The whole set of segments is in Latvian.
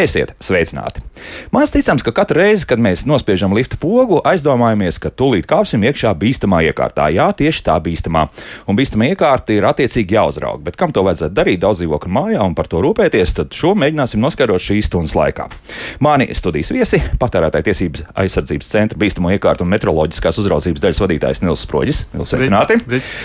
Esiet sveicināti! Maz ticams, ka katru reizi, kad mēs nospiežam lifta pogu, aizdomājamies, ka tūlīt kāpsim iekšā bīstamā iekārtā. Jā, tieši tā bīstamā. Un bīstamā iekārta ir attiecīgi jāuzrauga. Bet kam to vajadzētu darīt daudz dzīvokļu mājā un par to rūpēties, tad šo mēģināsim noskaidrot šīs stundas laikā. Mani studijas viesi - patērētāja tiesības aizsardzības centra bīstamo iekārtu un metroloģiskās uzraudzības daļas vadītājs Nils Sproģis. Nils, sveicināti!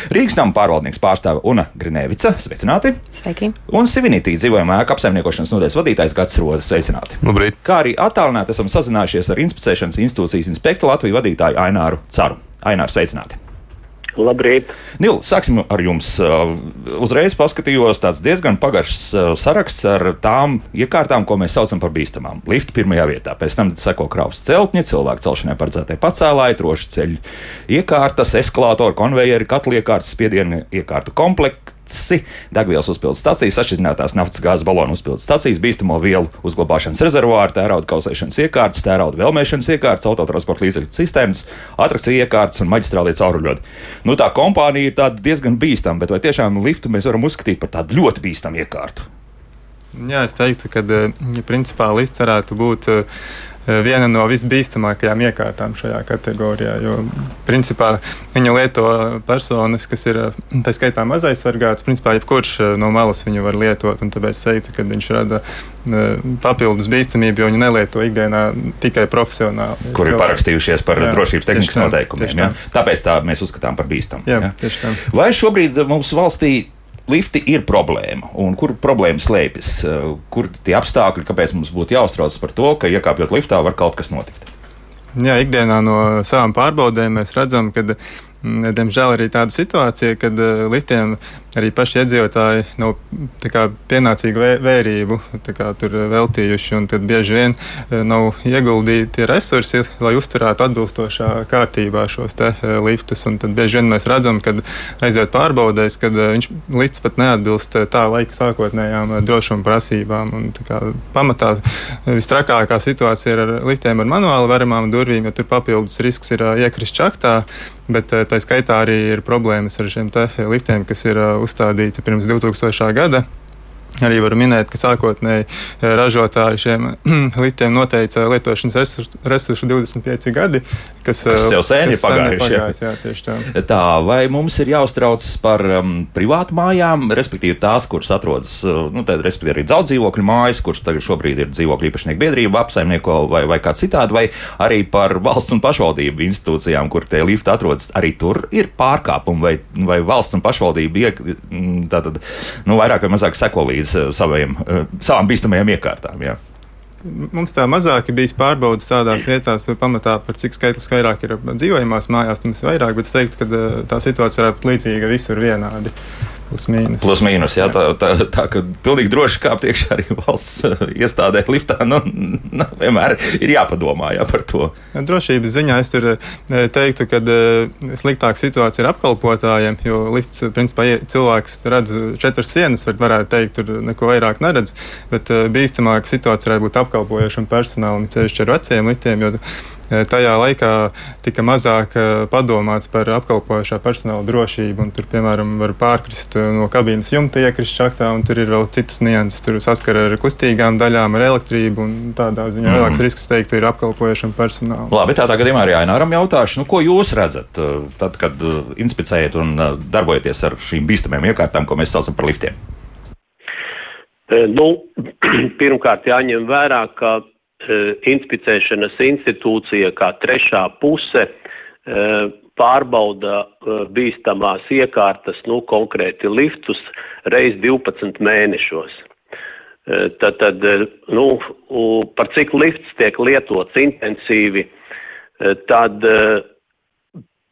Rīgas nama pārvaldnieks pārstāve Una Grinevica. Sveicināti! Sveiki! Un Sivinītī dzīvojamā ēka apsaimniekošanas nodaļas vadītājs Gats Rodas. Sveicināti! Labrīt. Kā arī attālināti esam sazinājušies ar inspicēšanas institūcijas inspektu Latviju vadītāju Aināru Caru. Aināru sveicināti! Labrīt! Nil, sāksim ar jums. Uh, uzreiz paskatījos tāds diezgan pagaršs uh, saraksts ar tām iekārtām, ko mēs saucam par bīstamām. Lifta pirmajā vietā, pēc tam seko kravas celtņi, cilvēku celšanai paredzētie pacēlāji, trošu ceļu iekārtas, eskalātori, konvejeri, katlu iekārtas, spiedienu iekārtu komplekti degvielas uzpildes stācijas, atšķirinātās naftas gāzes balonu uzpildes stācijas, bīstamo vielu uzglabāšanas rezervuāri, tērauda kausēšanas iekārtas, tērauda vēlmēšanas iekārtas, autotransporta līdzekļu sistēmas, atrakciju iekārtas un maģistrālie cauruļvadi. Nu, tā kompānija ir diezgan bīstama, bet vai tiešām liftu mēs varam uzskatīt par tādu ļoti bīstamu iekārtu? Jā, es teiktu, ka ja principā lifts varētu būt Eh, viena no visbīstamākajām iekārtām šajā kategorijā. Jo, principā, viņa lieto personas, kas ir eh, tā skaitā mazaizsargāts. Principā, jebkurš eh, no malas viņu var lietot, tāpēc teiktu, ka viņš rada papildus bīstamību, jo viņi nelieto ikdienā tikai profesionāli. Kur ir parakstījušies par jā, drošības tehnikas noteikumiem. Tā. Tāpēc tā mēs uzskatām par bīstamu. Jā, tā. Vai šobrīd mūsu valstī lifti ir problēma. Un kur problēma slēpjas? Eh, kur tie apstākļi, kāpēc mums būtu jāuztraucas par to, ka iekāpjot liftā, var kaut kas notikt? Jā, ikdienā no savām pārbaudēm mēs redzam, ka diemžēl arī tāda situācija, kad uh, liftiem arī paši iedzīvotāji nav kā, pienācīgu vē, vērību kā, veltījuši, un tad bieži vien uh, nav ieguldīti resursi, lai uzturētu atbilstošā kārtībā šos te, uh, liftus. Tad bieži vien mēs redzam, kad aiziet pārbaudēs, kad viņš lifts pat neatbilst tā laika sākotnējām drošuma prasībām. Un, kā, pamatā vistrakākā situācija ir ar liftiem ar manuāli veramām durvīm, jo tur papildus risks ir iekrist čaktā. Bet tā skaitā arī ir problēmas ar šiem liftiem, kas ir uzstādīti pirms 2000. gada. Arī var minēt, ka sākotnēji eh, ražotāji šiem litiem noteica lietošanas resursu, resursu 25 gadi, kas, kas jau sen ir pagājuši. Jā, tieši tā. vai mums ir jāuztraucas par um, privātu mājām, respektīvi tās, kuras atrodas, uh, nu, tad, respektīvi arī daudz dzīvokļu mājas, kuras tagad šobrīd ir dzīvokļu īpašnieku biedrība, apsaimnieko vai, vai kā citādi, vai arī par valsts un pašvaldību institūcijām, kur tie lifti atrodas, arī tur ir pārkāpumi, vai, vai valsts un pašvaldība iek, tātad, nu, vairāk vai mazāk seko līdzi līdz eh, saviem, eh, savām bīstamajām iekārtām. Jā. Mums tā mazāk ir bijis pārbaudas tādās vietās, pamatā par cik skaitlis vairāk ir dzīvojamās mājās, tam ir vairāk, bet es teiktu, ka eh, tā situācija ir līdzīga visur vienādi. Plus mīnus. Plus mīnus, jā, tā, tā, tā ka pilnīgi droši kāpt iekšā arī valsts iestādē liftā, nu, nu, vienmēr ir jāpadomā jā, par to. Drošības ziņā es tur uh, teiktu, ka uh, sliktāka situācija ir apkalpotājiem, jo lifts, principā, cilvēks redz četras sienas, bet varētu teikt, tur neko vairāk neredz, bet bīstamāka situācija varētu būt apkalpojošam personālam, ceļš ar veciem liftiem, jo Eh, tajā laikā tika mazāk eh, padomāts par apkalpojošā personāla drošību. Tur, piemēram, var pārkrist eh, no kabīnes jumta, iekrist šaktā, un tur ir vēl citas nianses. Tur saskara ar kustīgām daļām, ar elektrību. Tādā ziņā mm. lielāks risks, teiktu, ir apkalpojošam personālam. Labi, tādā gadījumā arī Aināram jautāšu, nu, ko jūs redzat, tad, kad inspicējat un darbojaties ar šīm bīstamajām iekārtām, ko mēs saucam par liftiem? Nu, pirmkārt, jāņem vērā, ka Eh, inspicēšanas institūcija kā trešā puse eh, pārbauda eh, bīstamās iekārtas, nu, konkrēti liftus, reiz 12 mēnešos. Tad, tad nu, par cik lifts tiek lietots intensīvi, tad,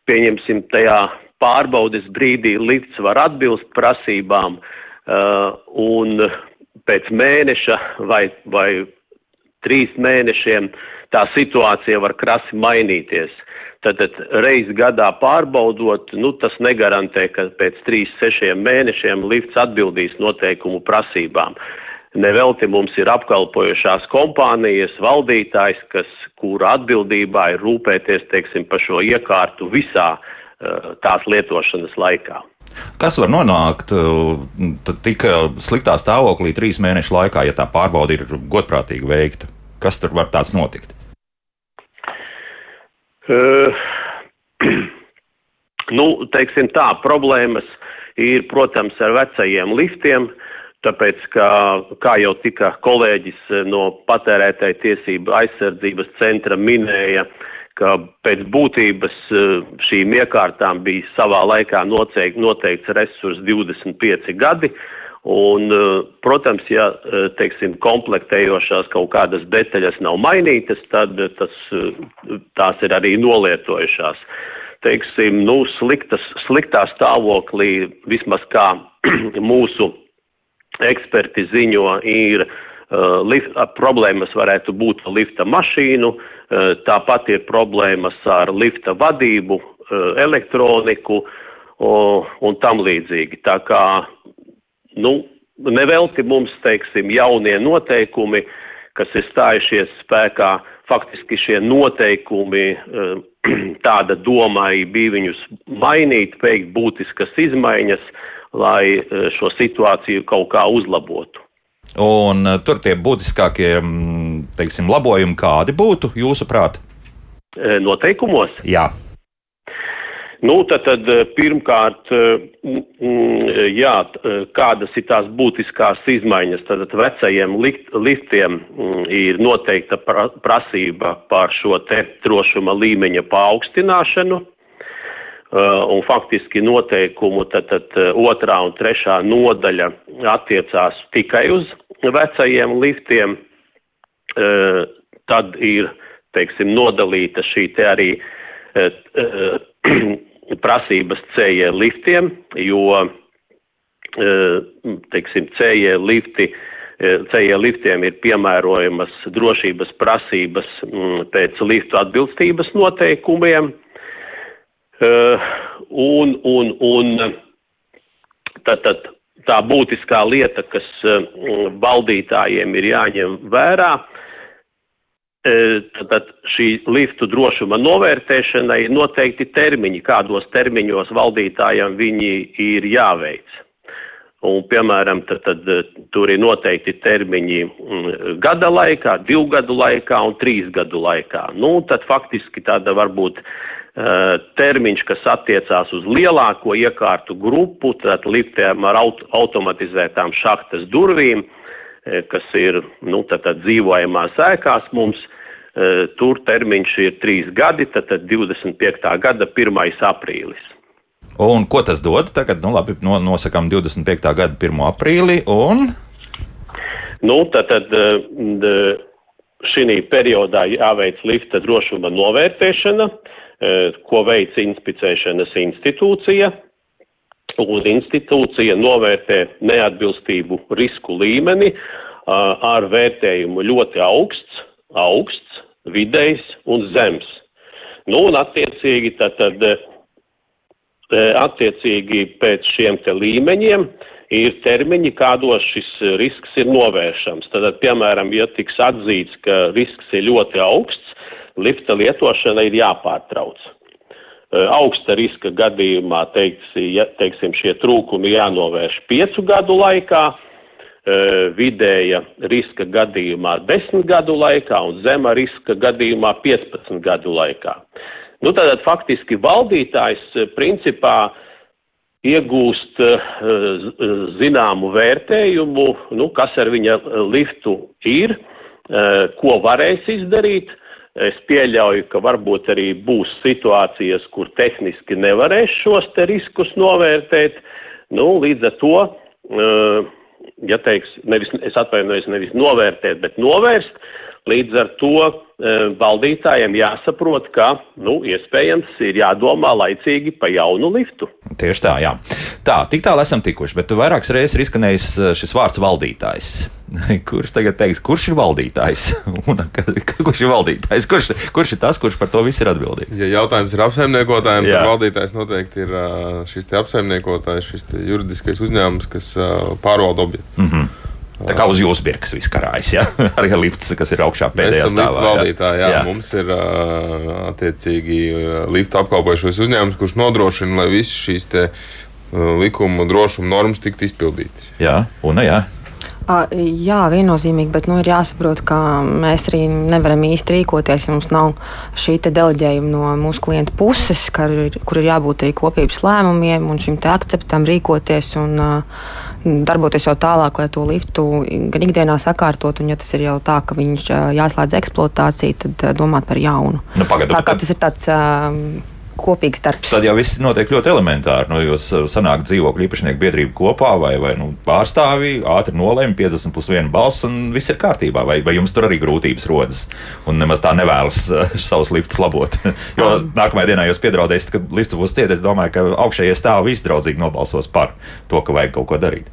pieņemsim, tajā pārbaudes brīdī lifts var atbilst prasībām, un pēc mēneša vai, vai trīs mēnešiem tā situācija var krasi mainīties. Tad, reiz gadā pārbaudot, nu, tas negarantē, ka pēc trīs, sešiem mēnešiem lifts atbildīs noteikumu prasībām. Nevelti mums ir apkalpojušās kompānijas valdītājs, kas, kura atbildībā ir rūpēties, teiksim, par šo iekārtu visā uh, tās lietošanas laikā. Kas var nonākt tik sliktā stāvoklī trīs mēnešu laikā, ja tā pārbauda ir godprātīgi veikta? Kas tur var tāds notikt? Uh, nu, teiksim tā, problēmas ir, protams, ar vecajiem liftiem, tāpēc, ka, kā jau tika kolēģis no patērētāja tiesība aizsardzības centra minēja, ka pēc būtības šīm iekārtām bija savā laikā noteikts, noteikts resurs 25 gadi, Un, protams, ja teiksim, komplektējošās kaut kādas detaļas nav mainītas, tad tas, tās ir arī nolietojušās. Teiksim, nu, sliktas, sliktā stāvoklī, vismaz kā mūsu eksperti ziņo, ir uh, lift, problēmas varētu būt ar lifta mašīnu, tāpat ir problēmas ar lifta vadību, elektroniku un tam līdzīgi. Tā kā nu, nevelti mums, teiksim, jaunie noteikumi, kas ir stājušies spēkā, faktiski šie noteikumi, eh, tāda domai bija viņus mainīt, veikt būtiskas izmaiņas, lai eh, šo situāciju kaut kā uzlabotu. Un eh, tur tie būtiskākie, mm, teiksim, labojumi kādi būtu jūsuprāt? Noteikumos? Jā. Nu, tad, tad eh, pirmkārt, eh, jā, eh, kādas ir tās būtiskās izmaiņas? Tad vecajiem liftiem ir noteikta prasība par šo te drošuma līmeņa paaugstināšanu. Un faktiski noteikumu tad, tad otrā un trešā nodaļa attiecās tikai uz vecajiem liftiem. Tad ir, teiksim, nodalīta šī te arī prasības CE liftiem, jo, e, teiksim, CE lifti, e, CE liftiem ir piemērojamas drošības prasības pēc liftu atbilstības noteikumiem. E, un, un, un tad, tad tā būtiskā lieta, kas valdītājiem ir jāņem vērā, Tad šī liftu drošuma novērtēšana ir noteikti termiņi, kādos termiņos valdītājiem viņi ir jāveic. Un, piemēram, tad, tad, tur ir noteikti termiņi gada laikā, divu gadu laikā un trīs gadu laikā. Nu, tad faktiski tāda varbūt uh, termiņš, kas attiecās uz lielāko iekārtu grupu, tad liftiem ar aut automatizētām šahtas durvīm, Eh, kas ir nu, tātad dzīvojamās ēkās mums. Eh, tur termiņš ir trīs gadi, tad 25. gada 1. aprīlis. Un ko tas dod? Tagad, nu, labi, no, nosakām 25. gada 1. aprīli. Un... Nu, tad, tad eh, šī periodā jāveic lifta drošuma novērtēšana, ko veic inspicēšanas institūcija un institūcija novērtē neatbilstību risku līmeni ar vērtējumu ļoti augsts, augsts, vidējs un zems. Nu, un attiecīgi tad, tad attiecīgi pēc šiem te līmeņiem ir termiņi, kādos šis risks ir novēršams. Tad, piemēram, ja tiks atzīts, ka risks ir ļoti augsts, lifta lietošana ir jāpārtrauc. Eh, augsta riska gadījumā, teiks, ja, teiksim, šie trūkumi jānovērš piecu gadu laikā, eh, vidēja riska gadījumā 10 gadu laikā un zema riska gadījumā 15 gadu laikā. Nu, tātad faktiski valdītājs eh, principā iegūst zināmu vērtējumu, nu, kas ar viņa liftu ir, ko varēs izdarīt, Es pieļauju, ka varbūt arī būs situācijas, kur tehniski nevarēs šos te riskus novērtēt. Nu, līdz ar to, uh, ja teiks, nevis, es atvainojos, nevis novērtēt, bet novērst, līdz ar to uh, valdītājiem jāsaprot, ka, nu, iespējams, ir jādomā laicīgi pa jaunu liftu. Tieši tā, jā. Tā, tik tālu esam tikuši, bet vairākas reizes ir izskanējis šis vārds valdītājs. kurš tagad teiks, kurš ir valdītājs? Un, kurš ir valdītājs? Kurš, kurš ir tas, kurš par to visu ir atbildīgs? Ja jautājums ir apsaimniekotājiem, tad valdītājs noteikti ir šis apsaimniekotājs, šis juridiskais uzņēmums, kas pārvalda objektu. Mm -hmm. Tā kā uz jūsu birkas viss karājas, ja? arī lifts, kas ir augšā pēdējā stāvā. Valdītāji, jā. jā. Mums ir attiecīgi lifta apkalpojušos uzņēmums, kurš nodrošina, lai visas šīs te likumu drošuma normas tiktu izpildītas. Jā, un jā. Jā, viennozīmīgi, bet nu, ir jāsaprot, ka mēs arī nevaram īsti rīkoties, ja mums nav šī deleģējuma no mūsu klienta puses, ir, kur ir jābūt arī kopības lēmumiem un šim akceptam rīkoties un uh, darboties jau tālāk, lai to liftu gan ikdienā sakārtot. Un, ja tas ir jau tā, ka viņš jāslēdz eksploatācija, tad domāt par jaunu. Nu, pagadu, tā kā tas ir tāds. Uh, kopīgs darbs. Tad jau viss notiek ļoti elementāri. Nu, jūs sanākat dzīvokļu īpašnieku biedrību kopā vai, vai nu, pārstāvji, ātri nolēma 50 plus 1 balss un viss ir kārtībā. Vai, vai jums tur arī grūtības rodas un nemaz tā nevēlas uh, savus liftus labot? jo um. nākamajā dienā jūs piedraudēsiet, ka lifts būs ciet. Es domāju, ka augšējie stāvi izdraudzīgi nobalsos par to, ka vajag kaut ko darīt.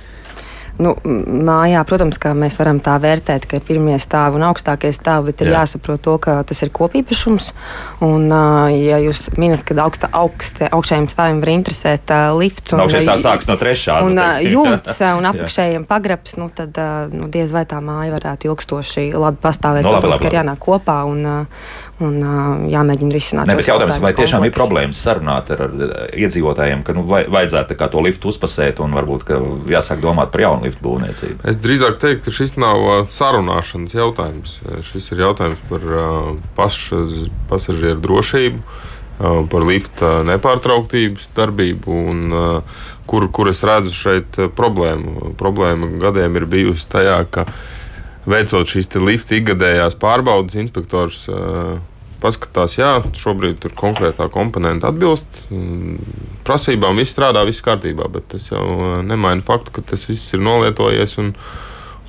Nu, mājā, protams, ka mēs varam tā vērtēt, ka ir pirmie stāvi un augstākie stāvi, bet ir Jā. jāsaprot to, ka tas ir kopīpašums. Un, ja jūs minat, ka augsta, augsta, augšējiem stāviem var interesēt uh, lifts un augšējais stāvs sāks no trešā. Un nu, jumts un apakšējiem pagrabs, nu tad nu, diez vai tā māja varētu ilgstoši labi pastāvēt. No, nu, labi, protams, labi, labi. ka ir jānāk kopā un, un jāmēģina risināt. Ne, jautājums, vai tiešām kompleks. ir problēmas sarunāt ar, ar iedzīvotājiem, ka nu, vajadzētu to liftu uzpasēt un varbūt jāsāk domāt par jaunu liftu būvniecību? Es drīzāk teiktu, ka šis nav sarunāšanas jautājums. Šis ir jautājums par pašas, pasažieru drošību, par lifta nepārtrauktības darbību. Un, Kur, kur es redzu šeit problēmu? Problēma gadiem ir bijusi tajā, ka veicot šīs lifta ikgadējās pārbaudes, inspektors uh, paskatās, jā, šobrīd tur konkrētā komponenta atbilst prasībām, viss strādā, viss kārtībā, bet tas jau nemaina faktu, ka tas viss ir nolietojies. Un,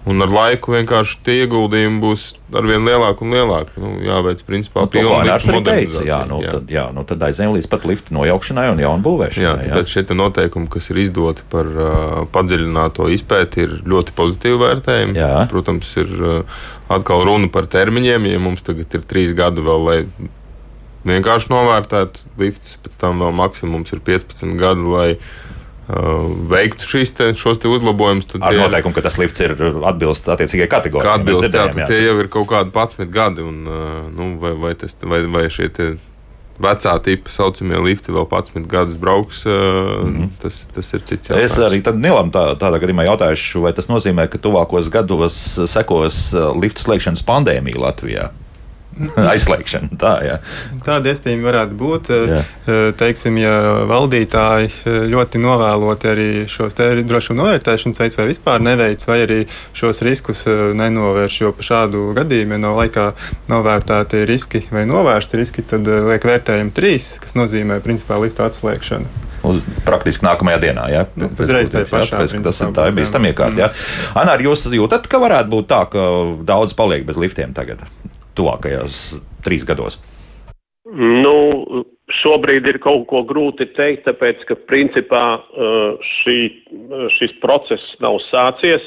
Un ar laiku vienkārši tie ieguldījumi būs arvien lielāki un lielāki. Nu, jāveic, principā, nu, arī teica. Jā, nu, jā. Tad, jā, nu, tad aizējām līdz pat lifta nojaukšanai un jaunu būvēšanai. Jā, tāpēc šie noteikumi, kas ir izdoti par uh, padziļināto izpēti, ir ļoti pozitīvi vērtējumi. Jā. Protams, ir uh, atkal runa par termiņiem. Ja mums tagad ir trīs gadi vēl, lai vienkārši novērtētu liftus, pēc tam vēl maksimums ir 15 gadi, lai veiktu šīs te, šos te uzlabojumus. Ar noteikumu, ka tas lifts ir atbilst attiecīgajai kategorijai. Atbilst, dzirdējām, jā, tie jau ir kaut kādi 11 gadi, un nu, vai, vai, tas, vai, vai šie vecā tipa saucamie lifti vēl 11 gadus brauks, mm -hmm. tas, tas ir cits jautājums. Es arī Nilam tā, tādā gadījumā jautāšu, vai tas nozīmē, ka tuvākos gados sekos liftu slēgšanas pandēmija Latvijā? aizslēgšana. Tā, jā. Tāda iespējama varētu būt. Jā. Teiksim, ja valdītāji ļoti novēloti arī šos drošuma novērtēšanas veids vai vispār neveic, vai arī šos riskus nenovērš, jo pa šādu gadījumu, ja nav laikā novērtēti riski vai novērsti riski, tad liek vērtējumu trīs, kas nozīmē principā lifta atslēgšanu. Uz, praktiski nākamajā dienā. Ja? Nu, uzreiz tajā pašā. Tāpēc, tas ir tā bīstam iekārt. Ja? Anā, jūs jūtat, ka varētu būt tā, ka daudz paliek bez liftiem tagad? Tuvākajos trīs gados? Nu, šobrīd ir kaut ko grūti teikt, tāpēc, ka principā uh, šī, šis process nav sācies.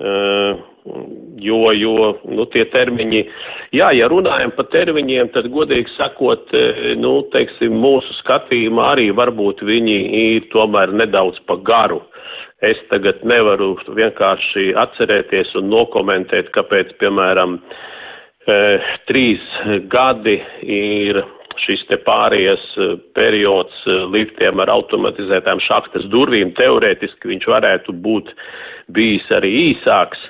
Uh, jo, jo nu, tie termiņi, jā, ja runājam par termiņiem, tad godīgi sakot, uh, nu, teiksim, mūsu skatījumā arī varbūt viņi ir tomēr nedaudz pa garu. Es tagad nevaru vienkārši atcerēties un nokomentēt, kāpēc, piemēram, uh, Eh, trīs gadi ir šis te pārējais eh, periods eh, liftiem ar automatizētām šahtas durvīm. Teorētiski viņš varētu būt bijis arī īsāks,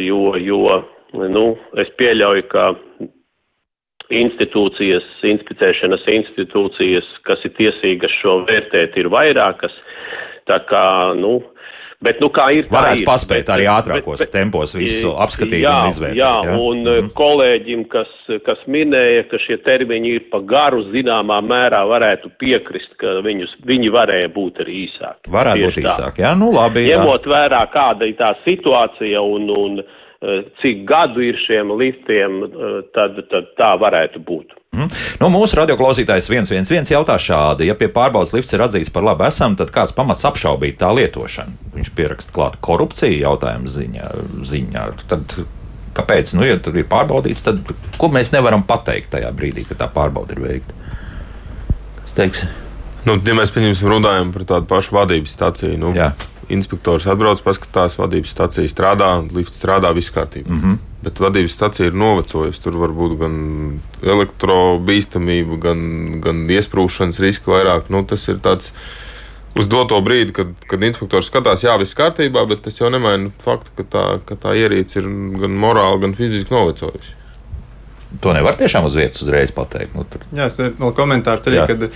jo, jo nu, es pieļauju, ka institūcijas, inspicēšanas institūcijas, kas ir tiesīgas šo vērtēt, ir vairākas. Tā kā, nu, Bet, nu, kā ir, Varētu ir. paspēt arī ātrākos bet, bet, tempos visu apskatīt jā, un izvērtēt. Jā, ja? un mm. kolēģim, kas, kas minēja, ka šie termiņi ir pa garu, zināmā mērā varētu piekrist, ka viņus, viņi varēja būt arī īsāki. Varētu būt īsāki, jā, nu labi. Ņemot jā. vērā, kāda ir tā situācija un, un eh, cik gadu ir šiem liftiem, eh, tad, tad tā varētu būt. Mm. Nu, mūsu radioklausītājs 111 jautā šādi: ja pie pārbaudas lifts ir atzīts par labu esam, tad kāds pamats apšaubīt tā lietošanu? Viņš pieraksta klāt korupciju jautājumu ziņā. ziņā. Tad, kāpēc? Nu, ja tur ir pārbaudīts, tad ko mēs nevaram pateikt tajā brīdī, kad tā pārbauda ir veikta? Kas teiks? Nu, ja mēs pieņemsim runājam par tādu pašu vadības stāciju, nu, Jā. inspektors atbrauc, paskatās, vadības stācija strādā, lifts strādā, viss kārtībā. Mm -hmm bet vadības stacija ir novecojusi. Tur var būt gan elektrobīstamība, gan, gan iesprūšanas riski vairāk. Nu, tas ir tāds uz doto brīdi, kad, kad inspektors skatās, jā, viss kārtībā, bet tas jau nemaina faktu, ka tā, ka tā ierīce ir gan morāli, gan fiziski novecojusi. To nevar tiešām uz vietas uzreiz pateikt. Nu, tur. Jā, es vēl komentārs arī, Jā. kad,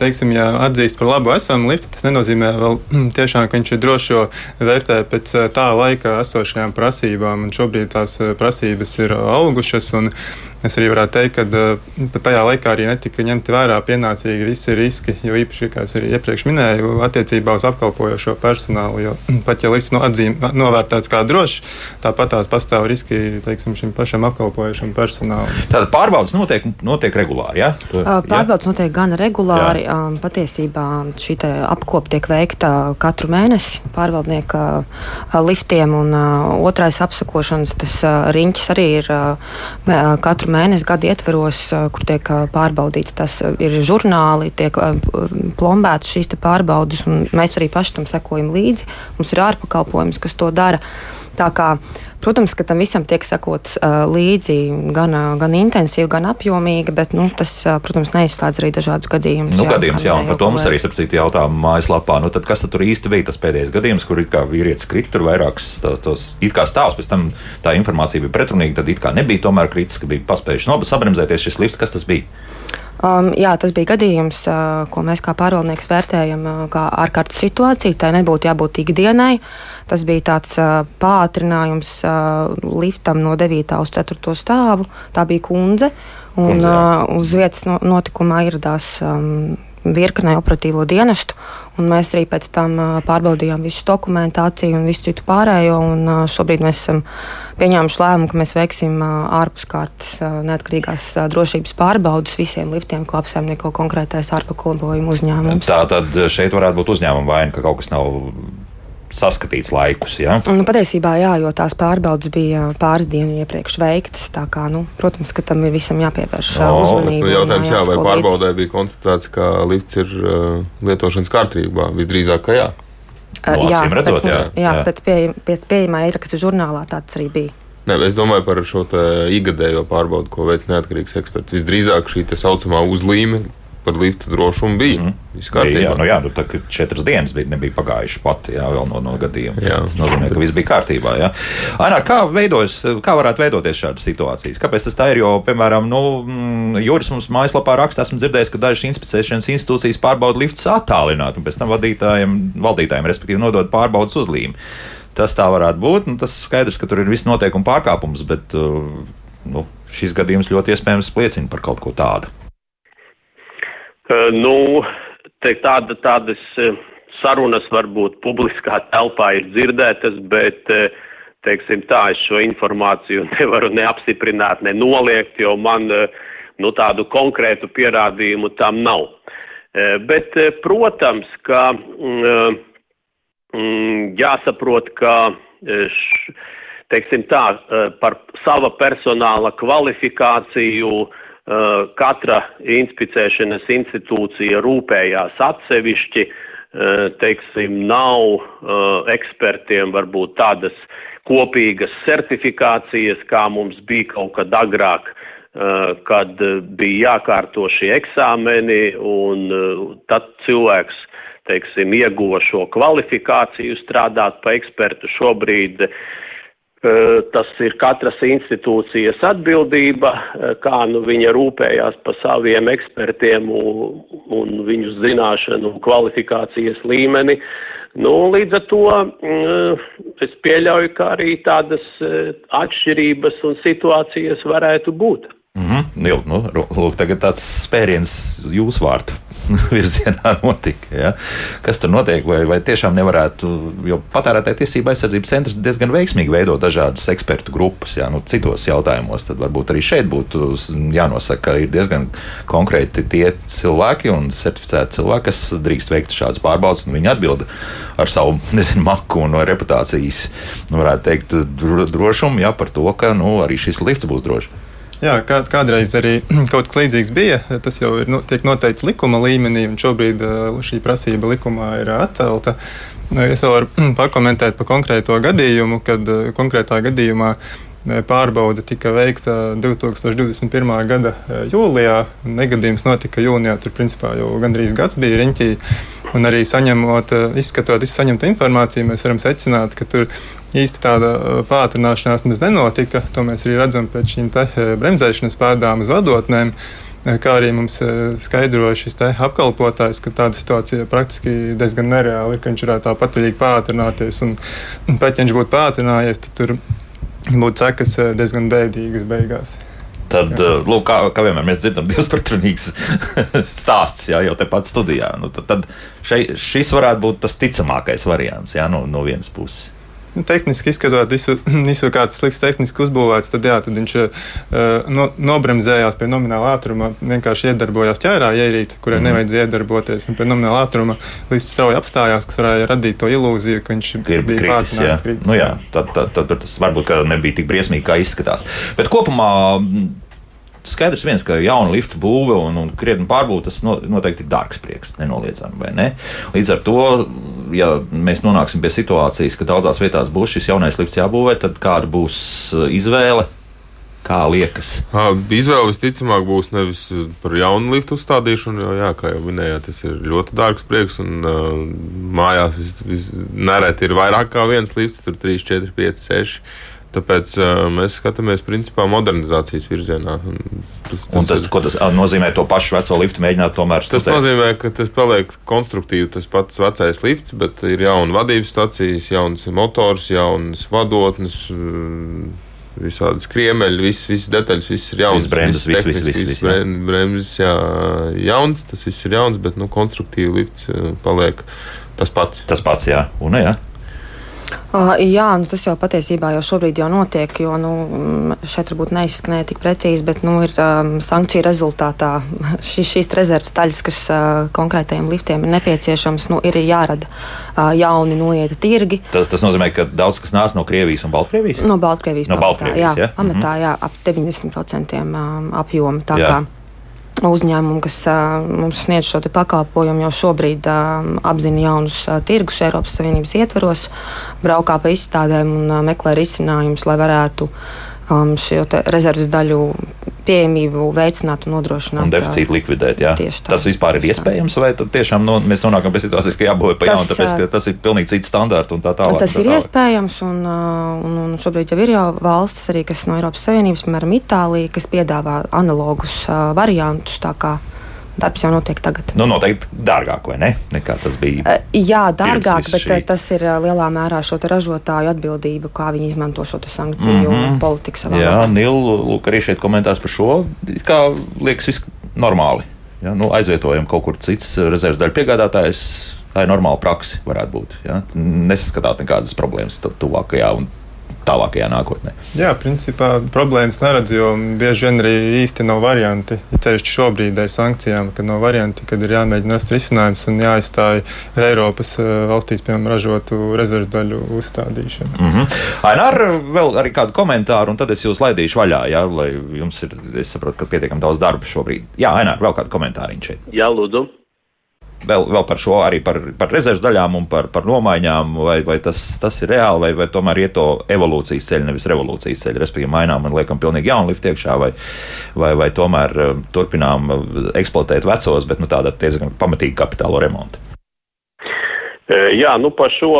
teiksim, ja atzīst par labu esamu liftu, tas nenozīmē vēl tiešām, ka viņš ir droši jo vērtē pēc e, tā laika esošajām prasībām, un šobrīd tās e, prasības ir augušas, un es arī varētu teikt, ka e, pat tajā laikā arī netika ņemti vērā pienācīgi visi riski, jo īpaši, kā es arī iepriekš minēju, attiecībā uz apkalpojošo personālu, jo pat ja lifts no atzīm, novērtēts kā drošs, tāpat tās pastāv riski, teiksim, šim pašam apkalpojošam personālam. Tātad pārbaudas notiek, notiek regulāri. Uh, ja? Pārbaudas notiek gan regulāri. Um, patiesībā šī apkope tiek veikta katru mēnesi pārvaldnieka uh, liftiem, un uh, otrais apsakošanas tas, uh, riņķis arī ir uh, uh, katru mēnesi gada ietveros, uh, kur tiek uh, pārbaudīts. Tas uh, ir žurnāli, tiek uh, plombētas šīs pārbaudas, un mēs arī paši tam sekojam līdzi. Mums ir ārpakalpojums, kas to dara. Tā kā, protams, ka tam visam tiek sekots uh, līdzi gan, uh, gan intensīvi, gan apjomīgi, bet nu, tas, uh, protams, neizslēdz arī dažādus gadījumus. Nu, jā, gadījums, jā, un par to mums arī sapcīt jautājumā mājaslapā. Nu, tad kas tad tur īsti bija tas pēdējais gadījums, kur it kā vīrietis krita, tur vairākas tos, tos it kā stāvs, pēc tam tā informācija bija pretrunīga, tad it kā nebija tomēr kritis, ka bija paspējuši nob- sabremzēties šis lifts, kas tas bija. Um, jā, tas bija gadījums, uh, ko mēs kā pārvaldnieks vērtējam uh, kā ārkārtas situāciju. Tā nebūtu jābūt ikdienai. Tas bija tāds uh, pātrinājums uh, liftam no 9. uz 4. stāvu. Tā bija kundze. Un, Kundze, uh, uz vietas no, notikumā ieradās um, virknē operatīvo dienestu. Mēs arī pēc tam pārbaudījām visu dokumentāciju un visu citu pārējo. Šobrīd mēs esam pieņēmuši lēmumu, ka mēs veiksim ārpuskārtas neatkarīgās drošības pārbaudas visiem liftiem, ko apsaimnieko konkrētais ārpakalpojumu uzņēmums. Tā tad šeit varētu būt uzņēmuma vaina, ka kaut kas nav saskatīts laikus. Ja? Nu, patiesībā jā, jo tās pārbaudas bija pāris dienu iepriekš veiktas. tā Kā, nu, protams, ka tam ir visam jāpievērš No, no, bet, uzmanība. Nu, jautājums, jā, vai pārbaudē bija konstatēts, ka lifts ir uh, lietošanas kārtībā? Visdrīzāk, ka jā. Uh, Nu, acīm redzot, pēc, jā, jā, jā. jā. pēc, pie, pēc pieejamā ieraksta žurnālā tāds arī bija. Ne, es domāju par šo ikgadējo pārbaudi, ko veids neatkarīgs eksperts. Visdrīzāk šī tā saucamā uzlīme par lifta drošumu bija. Mm. Bija, jā, nu jā, nu, tā, ka četras dienas bija, nebija pagājušas pat jā, no, no gadījuma. Jā. Tas nozīmē, ka viss bija kārtībā. Jā. Ainā, kā, veidojas, kā varētu veidoties šādas situācijas? Kāpēc tas tā ir? Jo, piemēram, nu, mm, Juris mums mājaslapā raksta, esmu dzirdējis, ka dažas inspicēšanas institūcijas pārbauda liftus attālināti un pēc tam vadītājiem, valdītājiem, respektīvi, nodod pārbaudas uzlīmi. Tas tā varētu būt. Nu, tas skaidrs, ka tur ir viss noteikumi pārkāpums, bet uh, nu, šis gadījums ļoti iespējams liecina par kaut ko tādu. Nu, te tāda, tādas eh, sarunas varbūt publiskā telpā ir dzirdētas, bet, eh, teiksim tā, es šo informāciju nevaru neapstiprināt, ne noliegt, jo man eh, nu, tādu konkrētu pierādījumu tam nav. Bet, protams, ka mm, mm, jāsaprot, ka š, teiksim tā, par sava personāla kvalifikāciju katra inspicēšanas institūcija rūpējās atsevišķi, eh, teiksim, nav eh, ekspertiem varbūt tādas kopīgas certifikācijas, kā mums bija kaut kad agrāk, eh, kad eh, bija jākārto šie eksāmeni, un eh, tad cilvēks, teiksim, ieguva šo kvalifikāciju strādāt pa ekspertu šobrīd. Eh, Tas ir katras institūcijas atbildība, eh, kā nu viņa rūpējās par saviem ekspertiem un, viņu zināšanu un kvalifikācijas līmeni. Nu, līdz ar to mm, es pieļauju, ka arī tādas eh, atšķirības un situācijas varētu būt. Mhm. Nu, nu, lūk, tagad tāds spēriens jūsu vārtu virzienā notika. Ja? Kas tur notiek? Vai, vai tiešām nevarētu, jo patērētāja tiesība aizsardzības centrs diezgan veiksmīgi veido dažādas ekspertu grupas, ja? nu, citos jautājumos, tad varbūt arī šeit būtu jānosaka, ka ir diezgan konkrēti tie cilvēki un certificēti cilvēki, kas drīkst veikt šādas pārbaudas, un viņi atbild ar savu, nezinu, maku un reputācijas, nu, varētu teikt, dro- drošumu, ja, par to, ka nu, arī šis lifts būs drošs. Jā, kā, kādreiz arī kaut kas līdzīgs bija. Tas jau ir nu, tiek noteikts likuma līmenī, un šobrīd uh, šī prasība likumā ir atcelta. Nu, Es vēl varu pakomentēt par konkrēto gadījumu, kad uh, konkrētā gadījumā uh, pārbaude tika veikta 2021. gada jūlijā. Negadījums notika jūnijā, tur principā jau gandrīz gads bija riņķī. Un arī saņemot, izskatot visu saņemto informāciju, mēs varam secināt, ka tur īsti tāda pātrināšanās mums nenotika. To mēs arī redzam pēc šīm bremzēšanas pārdām uz vadotnēm. Kā arī mums skaidroja šis apkalpotājs, ka tāda situācija praktiski diezgan nereāla ir, ka viņš varētu tā patvaļīgi pātrināties. Un, un pat ja viņš būtu pātrinājies, tad tur būtu sekas diezgan bēdīgas beigās. Tad, jā. lūk, kā, kā vienmēr mēs dzirdam, diezgan pretrunīgs stāsts jā, jau tepat studijā. Nu, tad tad šei, šis varētu būt tas ticamākais variants jā, no, no vienas puses. Nu, tehniski izskatot, visu, visu kāds slikts tehniski uzbūvēts, tad, jā, tad viņš uh, no, nobremzējās pie nomināla ātruma, vienkārši iedarbojās ķērā ierīce, kurai mm. nevajadzēja iedarboties, un pie nomināla ātruma līdz strauji apstājās, kas varēja radīt to ilūziju, ka viņš ir bija kritis. Jā. kritis nu, jā, tad, tad, tad, tad tas varbūt nebija tik briesmīgi, kā izskatās. Bet kopumā skaidrs viens, ka jauna lifta būve un, un krietni pārbūve tas no, noteikti ir dārgs prieks, nenoliedzami. Ne? Līdz ar to, ja mēs nonāksim pie situācijas, ka daudzās vietās būs šis jaunais lifts jābūvē, tad kāda būs uh, izvēle? Kā liekas? Izvēle visticamāk būs nevis par jaunu liftu uzstādīšanu, jo, jā, kā jau minējāt, tas ir ļoti dārgs prieks. Un, uh, mājās vis, vis, nereti ir vairāk kā viens lifts, tur 3, 4, 5, 6. Tāpēc uh, mēs skatāmies principā modernizācijas virzienā. Tas, tas, tas, ir, tas nozīmē, to pašu veco liftu mēģināt tomēr stāvēt? Tas nozīmē, ka tas paliek konstruktīvi tas pats vecais lifts, bet ir jauna vadības stacijas, jauns motors, jaunas vadotnes. Visādi skriemeļi, visas vis detaļas, viss ir jauns. Viss bremzes, viss, viss, viss, viss, jā. bremzes, jā, jauns, tas viss ir jauns, bet, nu, konstruktīvi lifts paliek tas pats. Tas pats, jā, un jā. Uh, jā, nu, tas jau patiesībā jau šobrīd jau notiek, jo nu, šeit varbūt neizskanēja tik precīzi, bet nu, ir um, sankciju rezultātā šī, šīs rezerves daļas, kas uh, konkrētajiem liftiem ir nepieciešams, nu, ir jārada uh, jauni noieta tirgi. Tas, tas nozīmē, ka daudz kas nāca no Krievijas un Baltkrievijas? No Baltkrievijas. No Baltkrievijas, jā. jā. Pamatā, jā, ap 90% um, apjoma. Uzņēmumi, kas mums sniedz šo pakalpojumu, jau šobrīd apzina jaunus tirgus Eiropas Savienības ietvaros, braukā pa izstādēm un meklē risinājumus, lai varētu šo rezerves daļu pieejamību veicināt un nodrošināt. Un deficītu likvidēt. Jā. Tas vispār ir iespējams, vai tiešām no, mēs nonākam pie situācijas, ka jābūvē pa jaunu, tāpēc ka tas ir pilnīgi cits standārts un tā tālāk. Tas tā ir tālāk. iespējams, un, un, un šobrīd jau ir jau valstis arī, kas no Eiropas Savienības, piemēram, Itālija, kas piedāvā analogus uh, variantus. Darbs jau notiek tagad. Nu, noteikti dārgāk, vai ne? Nekā tas bija. Uh, jā, dārgāk, bet šī... tas ir lielā mērā šo ražotāju atbildība, kā viņi izmanto šo sankciju mm -hmm. politiku savā Jā, Nīl, lūk, arī šeit komentārs par šo. Kā liekas, viss normāli. Ja? Nu, aizvietojam kaut kur cits rezerves daļu piegādātājs. Tā ir normāla praksa, varētu būt. Ja? Nesaskatāt nekādas problēmas tuvākajā un tālākajā nākotnē. Jā, principā problēmas neredz, jo bieži vien arī īsti nav varianti. Ir ceļš šobrīd ar sankcijām, kad nav varianti, kad ir jāmēģina rast risinājums un jāizstāj ar Eiropas eh, valstīs, piemēram, ražotu rezerves daļu uzstādīšanu. Mm -hmm. Ainār, vēl arī kādu komentāru, un tad es jūs laidīšu vaļā, jā, lai jums ir, es saprotu, ka pietiekami daudz darba šobrīd. Jā, Ainār, vēl kādu komentāru šeit. Jā, lūdzu vēl, vēl par šo, arī par, par rezerves daļām un par, par nomaiņām, vai, vai tas, tas ir reāli, vai, vai tomēr iet to evolūcijas ceļu, nevis revolūcijas ceļu, respektīvi mainām un liekam pilnīgi jaunu liftu iekšā, vai, vai, vai tomēr uh, turpinām uh, eksploatēt vecos, bet nu, tāda diezgan pamatīga kapitāla remonta. Uh, jā, nu par šo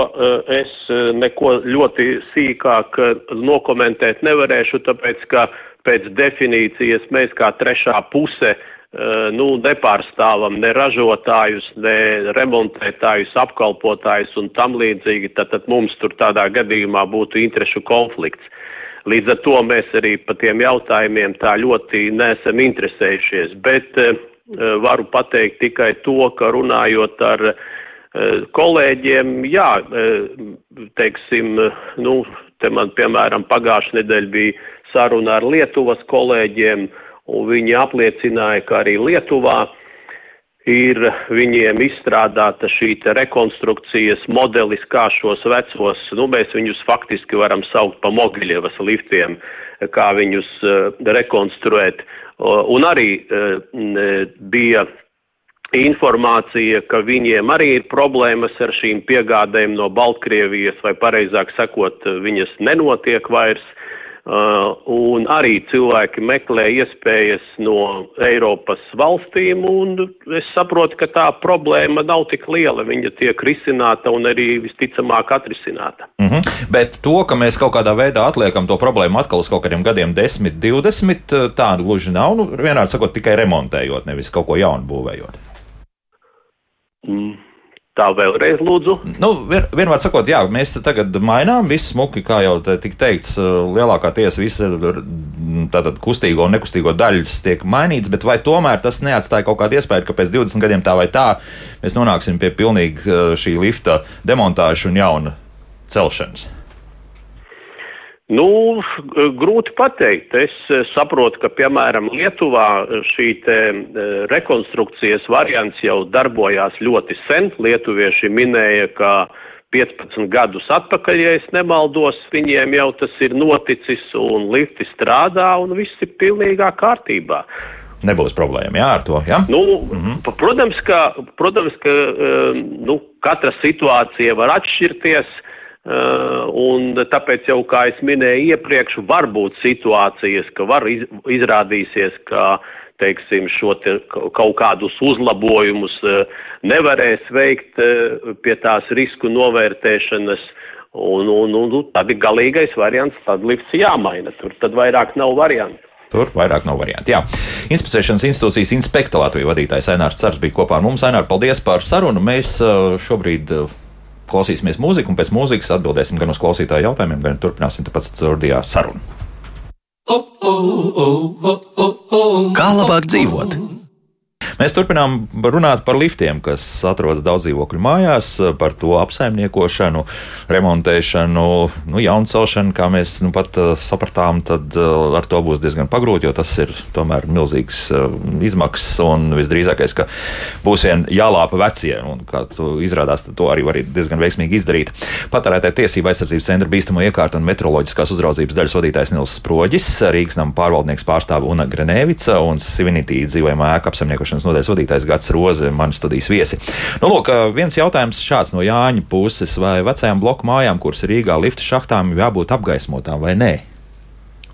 es neko ļoti sīkāk nokomentēt nevarēšu, tāpēc ka pēc definīcijas mēs kā trešā puse uh, Eh, nu, nepārstāvam ne ražotājus, ne remontētājus, apkalpotājus un tam līdzīgi, tad, tad mums tur tādā gadījumā būtu interešu konflikts. Līdz ar to mēs arī par tiem jautājumiem tā ļoti nesam interesējušies, bet uh, varu pateikt tikai to, ka runājot ar uh, kolēģiem, jā, uh, teiksim, nu, te man piemēram pagājušajā nedēļā bija saruna ar Lietuvas kolēģiem, uh, un viņi apliecināja, ka arī Lietuvā ir viņiem izstrādāta šī rekonstrukcijas modelis, kā šos vecos, nu, mēs viņus faktiski varam saukt pa Mogiļevas liftiem, kā viņus uh, rekonstruēt. Uh, un arī uh, bija informācija, ka viņiem arī ir problēmas ar šīm piegādēm no Baltkrievijas, vai pareizāk sakot, viņas nenotiek vairs. Uh, un arī cilvēki meklē iespējas no Eiropas valstīm, un es saprotu, ka tā problēma nav tik liela. Viņa tiek risināta un arī visticamāk atrisināta. Mm -hmm. Bet to, ka mēs kaut kādā veidā atliekam to problēmu atkal uz kaut kādiem gadiem, 10, 20, tāda gluži nav. Nu, vienādi sakot, tikai remontējot, nevis kaut ko jaunu būvējot. Mm. Tā vēlreiz lūdzu. Nu, vien, vienmēr sakot, jā, mēs tagad mainām visu smuki, kā jau te tika teikts, lielākā tiesa visa tātad kustīgo un nekustīgo daļas tiek mainīts, bet vai tomēr tas neatstāja kaut kādu iespēju, ka pēc 20 gadiem tā vai tā mēs nonāksim pie pilnīgi šī lifta demontāžas un jauna celšanas? Nu, grūti pateikt. Es eh, saprotu, ka, piemēram, Lietuvā šī te eh, rekonstrukcijas variants jau darbojās ļoti sen. Lietuvieši minēja, ka 15 gadus atpakaļ, ja es nemaldos, viņiem jau tas ir noticis un lifti strādā un viss ir pilnīgā kārtībā. Nebūs problēma jā, ar to. Ja? Nu, mm -hmm. Protams, ka, protams, ka eh, nu, katra situācija var atšķirties. Uh, un tāpēc jau, kā es minēju iepriekš, var būt situācijas, ka var iz, izrādīsies, ka, teiksim, šo te kaut kādus uzlabojumus uh, nevarēs veikt uh, pie tās risku novērtēšanas. Un, un, un tad ir galīgais variants, tad lifts jāmaina. Tur tad vairāk nav variantu. Tur vairāk nav variantu. Jā. Inspekcijas institūcijas inspekta Latvijas vadītājs Ainārs Cars bija kopā ar mums. Ainār, paldies par sarunu. Mēs šobrīd klausīsimies mūziku, un pēc mūzikas atbildēsim gan uz klausītāju jautājumiem, gan turpināsim tāpat studijā sarunu. Kā labāk dzīvot? Mēs turpinām runāt par liftiem, kas atrodas daudz dzīvokļu mājās, par to apsaimniekošanu, remontēšanu, nu, jauncelšanu, kā mēs nu, pat uh, sapratām, tad uh, ar to būs diezgan pagrūti, jo tas ir tomēr milzīgs uh, izmaksas un visdrīzākais, ka būs vien jālāpa vecie, un kā tu izrādās, to arī var diezgan veiksmīgi izdarīt. Patērētāja tiesība aizsardzības centra bīstamo iekārtu un meteoroloģiskās uzraudzības daļas vadītājs Nils Sproģis, Rīgas nama pārvaldnieks pārstāve Una Grenēvica un Sivinitī dzīvojamā ēka apsaimniekošanas nodaļas vadītājs Gats Roze, manas studijas viesi. Nu, lūk, viens jautājums šāds no Jāņa puses, vai vecajām bloku mājām, kuras Rīgā lifta šachtām, jābūt apgaismotām vai nē?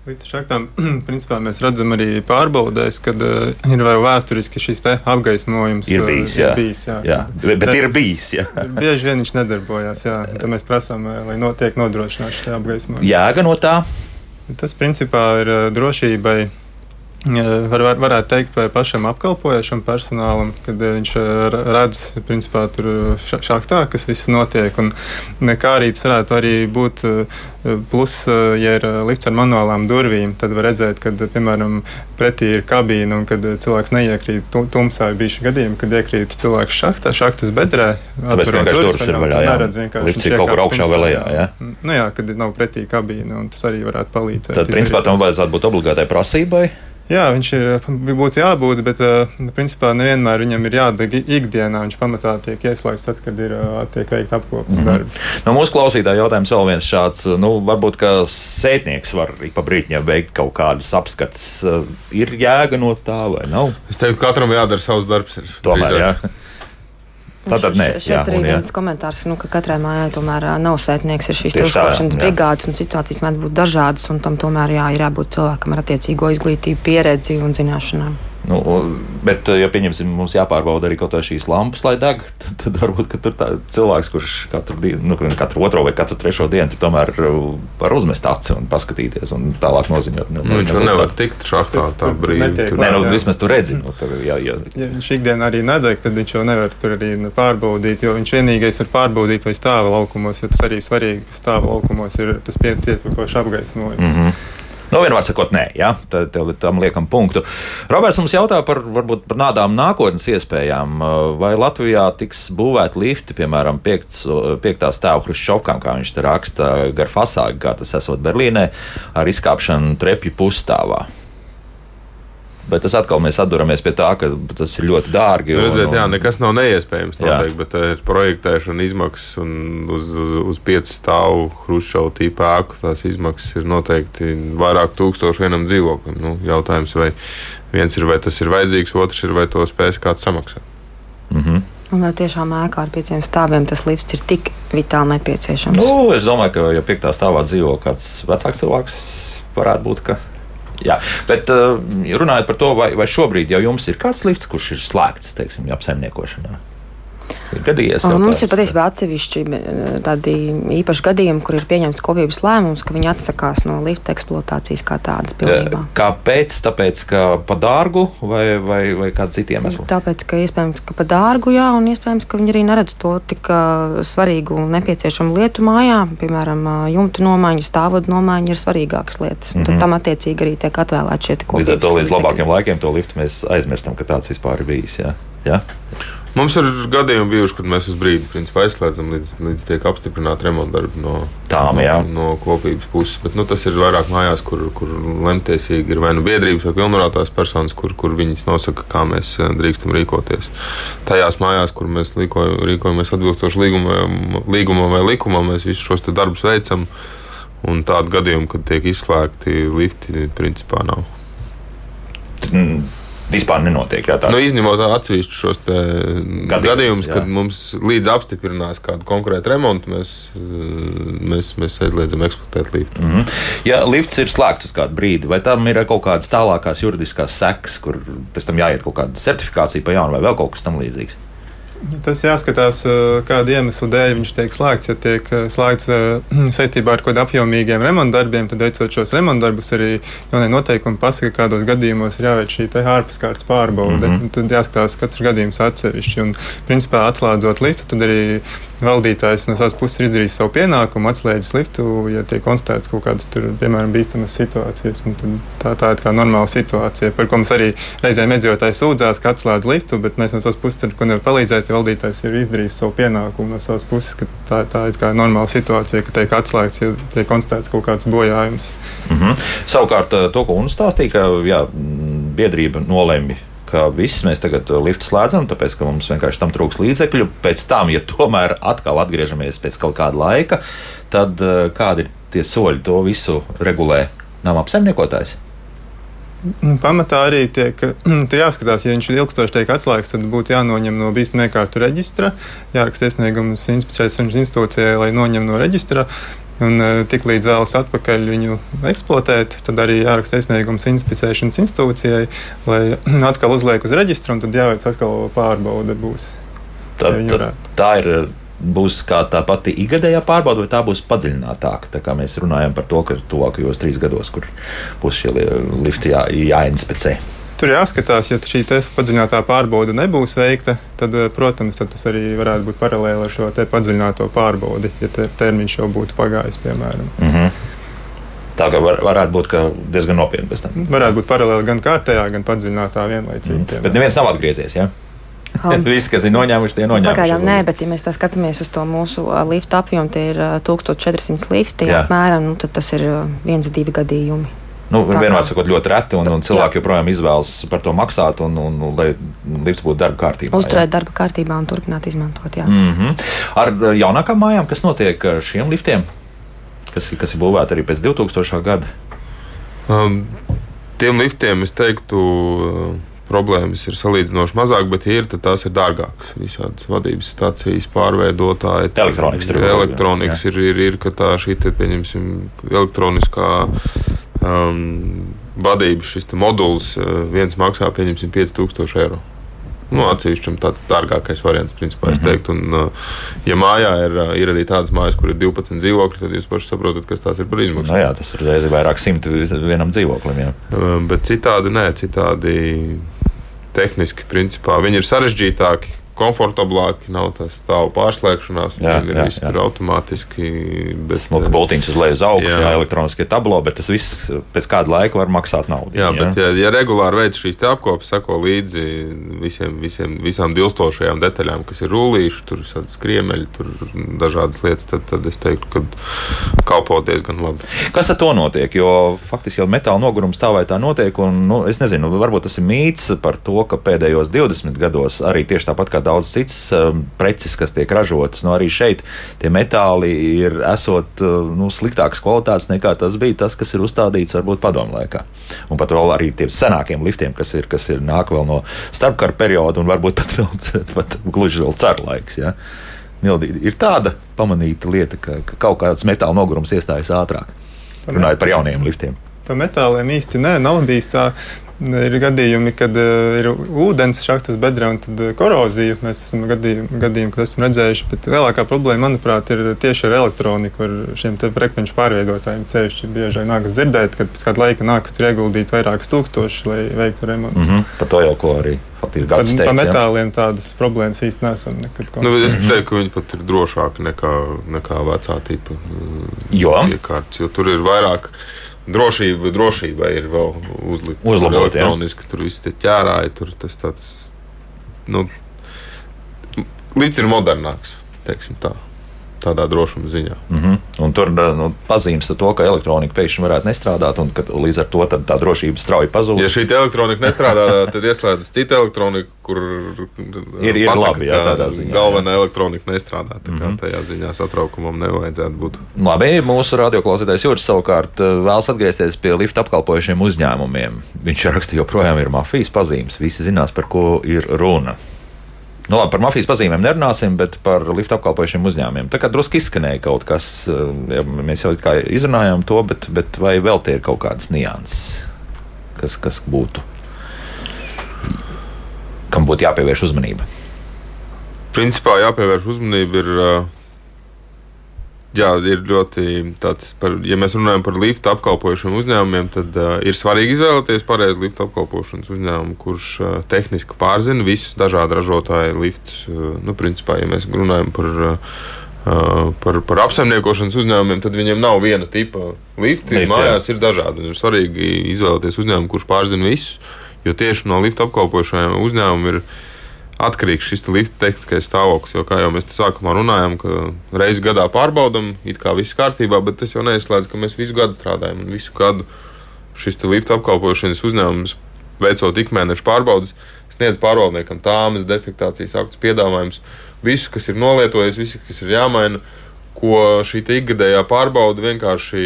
Līdz šaktām, principā, mēs redzam arī pārbaudēs, kad uh, ir vēl vēsturiski šis apgaismojums. Ir bijis, jā. Ir bijis, jā. jā. Bet, bet ir bijis, jā. Bieži vien viņš nedarbojās, jā. Tad mēs prasām, lai notiek nodrošināts šī apgaismojums. Jēga no tā? Tas, principā, ir drošībai var, var, varētu teikt, vai pašam apkalpojošam personālam, kad viņš redz, principā, tur šachtā, kas viss notiek. Un kā arī tas varētu arī būt plus, ja ir lifts ar manuālām durvīm, tad var redzēt, kad, piemēram, pretī ir kabīne un kad cilvēks neiekrīt tumsā. Ir bijuši gadījumi, kad iekrīt cilvēks šachtā, šachtas bedrē. Tāpēc vienkārši durvis ir vaļā, jā. Neredz, lifts ir kaut kur augšā vēl lejā, jā. Nu jā, kad nav pretī kabīne, un tas arī varētu palīdzēt. Tad, principā, tam vajadzētu būt obligātai prasībai. Jā, viņš ir būtu jābūt, bet principā nevienmēr viņam ir jādeg ikdienā. Viņš pamatā tiek ieslēgts tad, kad ir tiek veikta apkopes mm -hmm. darbi. No mūsu klausītāja jautājums vēl viens šāds. Nu, varbūt, ka sētnieks var ik pa brītņiem veikt kaut kādus apskats. Ir jēga no tā vai nav? Es teiktu, katram jādara savs darbs. Tomēr, jā. Tātad nē, šeit jā, arī viens komentārs, nu, ka katrai mājai tomēr nav sētnieks, ir šīs uzkopšanas brigādes un situācijas mēdz būt dažādas, un tam tomēr jā, ir jābūt cilvēkam ar attiecīgo izglītību, pieredzi un zināšanām. Nu, bet, ja pieņemsim, mums jāpārbauda arī kaut kā šīs lampas, lai deg, tad, tad varbūt tur tā cilvēks, kurš katru, dienu, nu, katru otro vai katru trešo dienu tur tomēr var uzmest aci un paskatīties un tālāk noziņot. Nu, nu, viņš jau nevar tikt šachtā tā brīdī. Nē, nu, vismaz tur redzi. Nu, tur, jā, jā. Ja viņš ikdienā arī nedeg, tad viņš jau nevar tur arī pārbaudīt, jo viņš vienīgais var pārbaudīt, vai stāva laukumos, jo tas arī svarīgi, ka stāva laukumos ir tas pietiekoši apgaismojums. Mm -hmm. Nu, vienmēr sakot, nē, ja? tad tam liekam punktu. Roberts mums jautā par, varbūt, par nādām nākotnes iespējām. Vai Latvijā tiks būvēti lifti, piemēram, piekts, piektā stāvā Hruščovkām, kā viņš te raksta, gar fasādi, kā tas esot Berlīnē, ar izkāpšanu trepju pusstāvā? Bet tas atkal mēs atduramies pie tā, ka tas ir ļoti dārgi. Un, Redziet, jā, nekas nav neiespējams noteikti, jā. bet tā ir projektēšana izmaksas un uz, uz, uz piecu stāvu Hruščova tīpa ēku tās izmaksas ir noteikti vairāk tūkstoši vienam dzīvoklim. Nu, jautājums, vai viens ir, vai tas ir vajadzīgs, otrs ir, vai to spēs kāds samaksāt. Mm -hmm. Un vai tiešām ēkā ar pieciem stāviem tas lifts ir tik vitāli nepieciešams? Nu, es domāju, ka, ja piektā stāvā dzīvo kāds vecāks cilvēks, varētu būt, ka. Jā, bet uh, runājot par to, vai, vai šobrīd jau jums ir kāds lifts, kurš ir slēgts, teiksim, apsaimniekošanā? Ir gadījies. Un mums ir patiesībā atsevišķi tādi īpaši gadījumi, kur ir pieņemts kopības lēmums, ka viņi atsakās no lifta eksploatācijas kā tādas pilnībā. Kāpēc? Tāpēc, ka par dārgu vai, vai, vai kādu citu iemeslu? Tāpēc, ka iespējams, ka par dārgu, jā, un iespējams, ka viņi arī neredz to tik svarīgu un nepieciešamu lietu mājā. Piemēram, jumta nomaiņa, stāvvadu nomaiņa ir svarīgākas lietas. Mm -hmm. Tad tam attiecīgi arī tiek atvēlēti šie kopības. Līdz ar to līdz labākiem laikiem to liftu mēs aizmirstam, ka tāds vispār ir bijis. Jā? Jā? Mums ir gadījumi bijuši, kad mēs uz brīdi principā, aizslēdzam, līdz, līdz tiek apstiprināta remonta darba no, Tām, no, no kopības puses. Bet nu, tas ir vairāk mājās, kur, kur lemtiesīgi ir vai nu biedrības vai pilnvarotās personas, kur, kur viņas nosaka, kā mēs eh, drīkstam rīkoties. Tajās mājās, kur mēs līko, rīkojamies atbilstoši līgumam, līgumam vai likumam, mēs visus šos darbus veicam. Un tādu gadījumu, kad tiek izslēgti lifti, principā nav. Mm vispār nenotiek. Jā, tā. nu, izņemot atsevišķus šos gadījumus, kad mums līdz apstiprinās kādu konkrētu remontu, mēs, mēs, mēs aizliedzam eksploatēt liftu. Mm -hmm. Ja lifts ir slēgts uz kādu brīdi, vai tam ir kaut kādas tālākās juridiskās sekas, kur pēc tam jāiet kaut kāda certifikācija pa jaunu vai vēl kaut kas tam līdzīgs? Tas jāskatās, kāda iemesla dēļ viņš tiek slēgts. Ja tiek slēgts saistībā ar kaut kādiem apjomīgiem remontdarbiem, tad veicot šos remontdarbus, arī jaunie noteikumi pasaka, kādos gadījumos ir jāveic šī ārpuskārtas pārbaude. Mm -hmm. Tad jāskatās katrs gadījums atsevišķi. Un, principā, atslēdzot liftu, tad arī valdītājs no savas puses ir izdarījis savu pienākumu, atslēdzis liftu, ja tiek konstatēts kaut kādas, tur, piemēram, bīstamas situācijas. Tā, tā ir kā normāla situācija, par ko mums arī reizēm iedzīvotāji sūdzās, ka atslēdz liftu, bet mēs no savas puses tur nevaram palīdzēt bet valdītājs ir izdarījis savu pienākumu no savas puses, ka tā, tā ir normāla situācija, ka tiek atslēgts, ja tiek konstatēts kaut kāds bojājums. Mm -hmm. Savukārt, eh, to, ko UNS stāstīja, ka jā, biedrība nolēma ka viss mēs tagad eh, liftu slēdzam, tāpēc ka mums vienkārši tam trūks līdzekļu. Pēc tam, ja tomēr atkal atgriežamies pēc kaut kāda laika, tad eh, kādi ir tie soļi, to visu regulē nama apsaimniekotājs? Mm, pamatā arī tiek jāskatās, ja viņš ilgstoši tiek atslēgts, tad būtu jānoņem no bīstamā iekārtu reģistra, jāraksta iesniegums inspekcijas institūcijai, lai noņem no reģistra. Un uh, tik līdz vēlas atpakaļ viņu eksploatēt, tad arī jāraksta iesniegums inspicēšanas institūcijai, lai atkal uzliek uz reģistra, un tad jāveic atkal pārbaude. Būs, tā, tā, tā ir būs kā tā pati ikgadējā pārbaude, vai tā būs padziļinātāka. Tā kā mēs runājam par to, ka tuvākajos trīs gados, kur būs šie lifti jā, jāinspicē. Tur jāskatās, ja šī padziļinātā pārbaude nebūs veikta, tad, eh, protams, tad tas arī varētu būt paralēli ar šo padziļināto pārbaudi, ja te, termiņš jau būtu pagājis, piemēram. Mm -hmm. Tā kā var, varētu būt diezgan nopietni pēc tam. Varētu būt paralēli gan kārtējā, gan padziļinātā vienlaicīgi. Mm. Bet neviens nav atgriezies. Ja? Um, Visi, kas ir noņēmuši, tie noņēmuši. Pagaidām nē, bet ja mēs tā skatāmies uz to mūsu liftu apjomu, tie ir uh, 1400 lifti Jā. apmēram, nu, tad tas ir viens, divi gadījumi. Nu, vienmēr sakot, ļoti reti, un, un cilvēki jā. joprojām izvēlas par to maksāt, un, un, un lai lifts būtu darba kārtībā. Uzturēt darba kārtībā un turpināt izmantot. Jā. Mm -hmm. Ar jaunākām mājām, kas notiek ar šiem liftiem, kas, kas ir būvēti arī pēc 2000. gada? Um, tiem liftiem es teiktu. Uh, problēmas ir salīdzinoši mazāk, bet, ja ir, tad tās ir dārgākas. Visādas vadības stācijas pārveidotāji, elektronikas, ir, elektronikas ir, ir, ir, ka tā šī, te, pieņemsim, elektroniskā um, vadības šis modulis uh, viens maksā, pieņemsim, 5000 eiro. Nu, atsevišķam tāds dārgākais variants, principā, es mhm. teiktu. Un, uh, ja mājā ir, uh, ir arī tādas mājas, kur ir 12 dzīvokļi, tad jūs paši saprotat, kas tās ir par izmaksu. No nu jā, tas ir reizes vairāk simti vienam dzīvoklim. Jā. Bet citādi nē, citādi tehniski principā. Viņi ir sarežģītāki komfortablāki, nav tas stāvu pārslēgšanās. Jā, jā, viss jā. tur automātiski. Bet, Smuka boltiņš uz leju uz augšu, jā. jā, elektroniskie tablo, bet tas viss pēc kāda laika var maksāt naudu. Jā, jā. bet ja, ja regulāri veids šīs apkopes, sako līdzi visiem, visiem, visām dilstošajām detaļām, kas ir rullīši, tur skriemeļi, tur dažādas lietas, tad, tad es teiktu, ka kalpo diezgan labi. Kas ar to notiek? Jo faktiski jau metāla nogurums tā vai tā notiek, un nu, es nezinu, varbūt tas ir mīts par to, ka pēdējos 20 gados arī tieši tāpat kā daudz citas um, preces, kas tiek ražotas. Nu, arī šeit tie metāli ir esot uh, nu, sliktākas kvalitātes nekā tas bija tas, kas ir uzstādīts varbūt padomu laikā. Un pat vēl arī tiem senākiem liftiem, kas ir, kas ir nāk vēl no starpkara perioda un varbūt pat, vēl, pat gluži vēl ceru laiks. Ja? Ir tāda pamanīta lieta, ka, ka kaut kāds metāla nogurums iestājas ātrāk. Runājot par jauniem liftiem. pa metāliem īsti nē, nav bijis tā. Ir gadījumi, kad uh, ir ūdens šахtas bedrē un tad uh, korozija. Mēs esam gadījumi, gadījumi kad esam redzējuši, bet lielākā problēma, manuprāt, ir tieši ar elektroniku, ar šiem frekvenču pārveidotājiem. Ceļšķi bieži nākas dzirdēt, ka pēc kāda laika nākas tur ieguldīt vairākus tūkstošus, lai veiktu remontu. Mm -hmm. Par to jau ko arī faktiski gadu teica. Pa metāliem ja? tādas problēmas īsti nesam nekad. Nu, es teiktu, ka viņi pat ir drošāki nekā, nekā vecā tipa jo? iekārtas, jo tur ir vairāk drošība, drošība ir vēl uzlikta. Uzlabot, elektroniski, ja? tur viss ir ķērāji, tur tas tāds, nu, līdz ir modernāks, teiksim tā tādā drošuma ziņā. Mm -hmm. Un tur nu, pazīmes to, ka elektronika pēkšņi varētu nestrādāt, un līdz ar to tā drošība strauji pazūd. Ja šī elektronika nestrādā, tad ieslēdzas cita elektronika, kur ir, ir pasaka, labi, jā, tādā ziņā. Galvenā jā. elektronika nestrādā. Mm -hmm. tajā ziņā satraukumam nevajadzētu būt. Labi, mūsu radioklausītājs Juris savukārt vēlas atgriezties pie lifta apkalpojušiem uzņēmumiem. Viņš raksta, joprojām ir mafijas pazīmes. Visi zinās, par ko ir runa. Nu, labi, par mafijas pazīmēm nerunāsim, bet par lifta apkalpojušiem uzņēmumiem. Tā kā drusku izskanēja kaut kas, eh, ja mēs jau izrunājām to, bet, bet vai vēl tie ir kaut kādas nianses, kas, kas būtu, kam būtu jāpievērš uzmanība? Principā jāpievērš uzmanība ir uh, Jā, ir ļoti tāds, par, ja mēs runājam par lifta apkalpošanu uzņēmumiem, tad uh, ir svarīgi izvēlēties pareizi lifta apkalpošanas uzņēmumu, kurš uh, tehniski pārzina visus dažādu ražotāju liftus. Uh, nu, principā, ja mēs runājam par, uh, par, par apsaimniekošanas uzņēmumiem, tad viņiem nav viena tipa lifti. Lift, mājās jā. ir dažādi. Ir svarīgi izvēlēties uzņēmumu, kurš pārzina visus, jo tieši no lifta apkalpošanām uzņēmumiem ir atkarīgs šis lifta tehniskais stāvoklis. Jo, kā jau mēs sākumā runājām, ka reizi gadā pārbaudām, it kā viss kārtībā, bet tas jau neizslēdz, ka mēs visu gadu strādājam un visu gadu šis lifta apkalpošanas uzņēmums, veicot ikmēneša pārbaudas, sniedz pārvaldniekam tāmas, defektācijas aktus, piedāvājumus, visu, kas ir nolietojies, visu, kas ir jāmaina, ko šī ikgadējā pārbauda vienkārši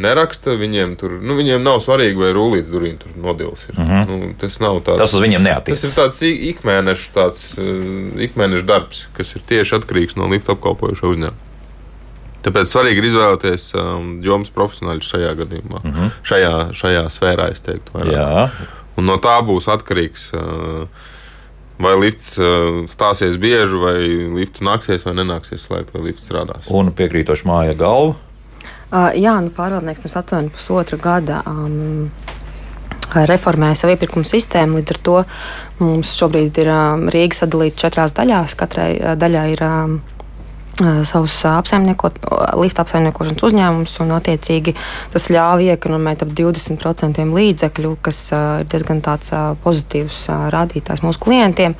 neraksta. Viņiem tur nu, viņiem nav svarīgi, vai rullīts durvīm tur nodils. Ir. Mm -hmm. nu, tas nav tāds. Tas uz viņiem neatiecas. Tas ir tāds ikmēneša, tāds, uh, ikmēneša darbs, kas ir tieši atkarīgs no lifta apkalpojoša uzņēmuma. Tāpēc svarīgi ir izvēlēties um, jomas profesionāļus šajā gadījumā, mm -hmm. šajā, šajā sfērā, es teiktu. Vairāk. Un no tā būs atkarīgs. Uh, vai lifts uh, stāsies bieži, vai liftu nāksies vai nenāksies slēgt, vai lifts strādās. Un piekrītoši māja galva. Uh, jā, nu, pārvaldnieks mums aptuveni pusotra gada. Um, reformēja savu iepirkuma sistēmu. Līdz ar to mums šobrīd ir Rīga sadalīta četrās daļās. Katrai daļai ir savus apsaimniekot, lifta apsaimniekošanas uzņēmumus, un attiecīgi tas ļāva iekonomēt ap 20% līdzekļu, kas ir diezgan tāds pozitīvs rādītājs mūsu klientiem.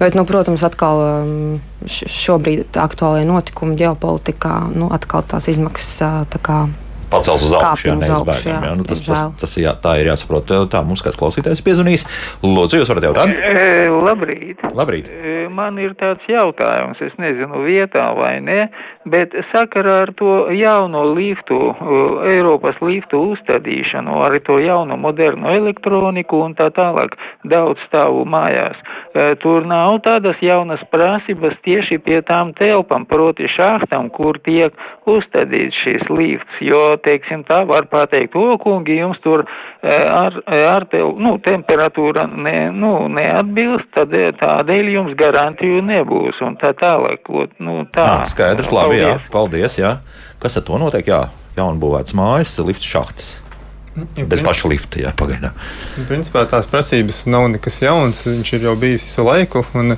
Bet, nu, protams, atkal um, šobrīd aktuālajā notikuma ģeopolitikā nu, atkal tās izmaksas tā kā pacels uz augšu. Jā, neizbēgami. Jā. Nu, tas, tas, tas jā, tā ir jāsaprot. Tā mums kāds klausītājs piezvanīs. Lūdzu, jūs varat jautāt? E, labrīt. Labrīt. E, man ir tāds jautājums, es nezinu vietā vai ne, bet sakarā ar to jauno liftu, Eiropas liftu uzstādīšanu, ar to jauno modernu elektroniku un tā tālāk daudz stāvu mājās. E, tur nav tādas jaunas prasības tieši pie tām telpām, proti šahtam, kur tiek uzstādīts šis lifts, jo teiksim tā, var pateikt, o, kungi, jums tur e, ar, e, ar te, nu, temperatūra ne, nu, neatbilst, tad e, tādēļ jums garantiju nebūs un tā tālāk. Nu, tā. À, skaidrs, labi, paldies. jā, paldies, jā. Kas ar to notiek? Jā, jaunbūvēts mājas, lifts šahtas. Ja, Bez paša lifta, jā, pagaidām. Principā tās prasības nav nekas jauns. Viņš ir jau bijis visu laiku. Un,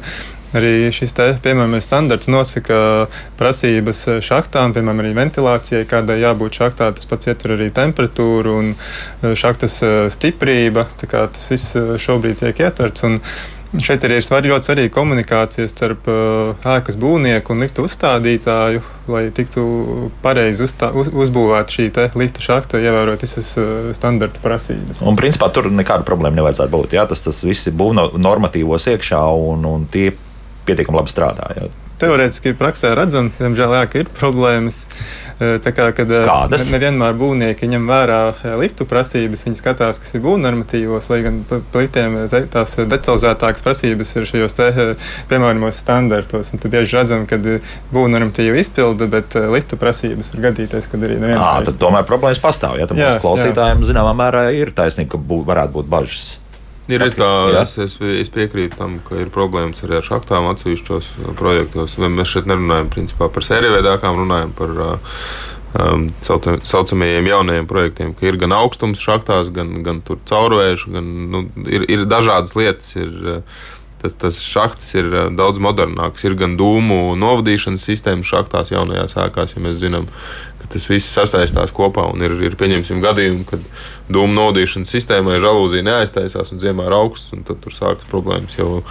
Arī šis te, piemēram, standarts nosaka prasības šachtām, piemēram, arī ventilācijai, kādai jābūt šachtā. Tas pats ietver arī temperatūru un e, šachtas e, stiprība. Tas viss e, šobrīd tiek ietverts. Šeit arī ir svarīgi, ļoti svarīga komunikācija starp ēkas būvnieku un liftu uzstādītāju, lai tiktu pareizi uzstā, uz, uzbūvēta šī lifta šahta, ievērot visas standarta prasības. Un, principā, tur nekāda problēma nevajadzētu būt. Jā? Tas, tas viss ir būvnormatīvos iekšā un, un tie pietiekami labi strādā. Jā. teorētiski praksē redzam, diemžēl, jā, ka ir problēmas. Tā kā, kad Kādas? Ne, nevienmēr būvnieki ņem vērā liftu prasības, viņi skatās, kas ir būvnormatīvos, lai gan plitiem tās detalizētākas prasības ir šajos te, piemēramos standartos. Un tad bieži redzam, ka būvnormatīva izpilda, bet liftu prasības var gadīties, kad arī nevienmēr. Tad tomēr problēmas pastāv. Ja, jā, mūsu klausītājiem, jā. zināmā mērā, ir taisnība, ka bū, varētu būt bažas. Ir tā, es, es, es piekrītu tam, ka ir problēmas arī ar šachtām atsevišķos projektos. Mēs šeit nerunājam principā, par sērijveidākām, runājam par um, saucamajiem jaunajiem projektiem, ka ir gan augstums šachtās, gan, gan caurvējuši, gan nu, ir, ir dažādas lietas. Ir, tas, tas šahts ir daudz modernāks. Ir gan dūmu novadīšanas sistēma šachtās, jaunajās ēkās, ja mēs zinām, ka tas viss sasaistās kopā. Un ir, ir pieņemsim gadījumu, kad dūmu novadīšanas sistēmai žalūzija neaiztaisās un ziemā ir augsts, un tad tur sākas problēmas jau.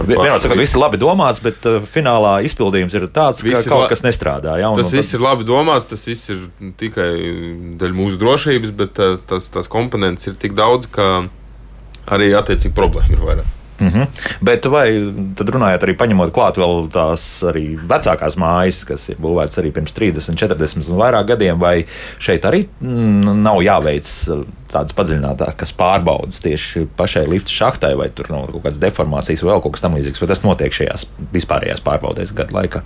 Vienmēr sakot, viss ir labi domāts, bet uh, finālā izpildījums ir tāds, ka kaut kas nestrādā. Ja, un, tas un, viss tad... ir labi domāts, tas viss ir tikai daļa mūsu drošības, bet uh, tas, tas komponents ir tik daudz, ka arī attiecīgi problēma ir vairāk. Mm -hmm. Bet vai tad runājot arī paņemot klāt vēl tās arī vecākās mājas, kas ir būvētas arī pirms 30, 40 un vairāk gadiem, vai šeit arī mm, nav jāveic uh, tādas padziļinātākas pārbaudas tieši pašai lifta šahtai, vai tur nav kaut kādas deformācijas vai vēl kaut kas tamlīdzīgs, vai tas notiek šajās vispārējās pārbaudēs gadu laikā?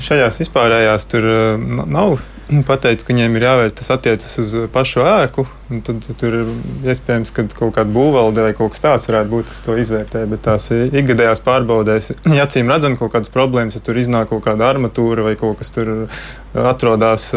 Šajās vispārējās tur uh, nav pateicis, ka viņiem ir jāveic tas attiecas uz pašu ēku. Tad tur ir iespējams, ka kaut kāda būvvalde vai kaut kas tāds varētu būt, kas to izvērtē. Bet tās ikgadējās pārbaudēs, ja acīm redzam kaut kādas problēmas, ja tur iznāk kaut kāda armatūra vai kaut kas tur atrodas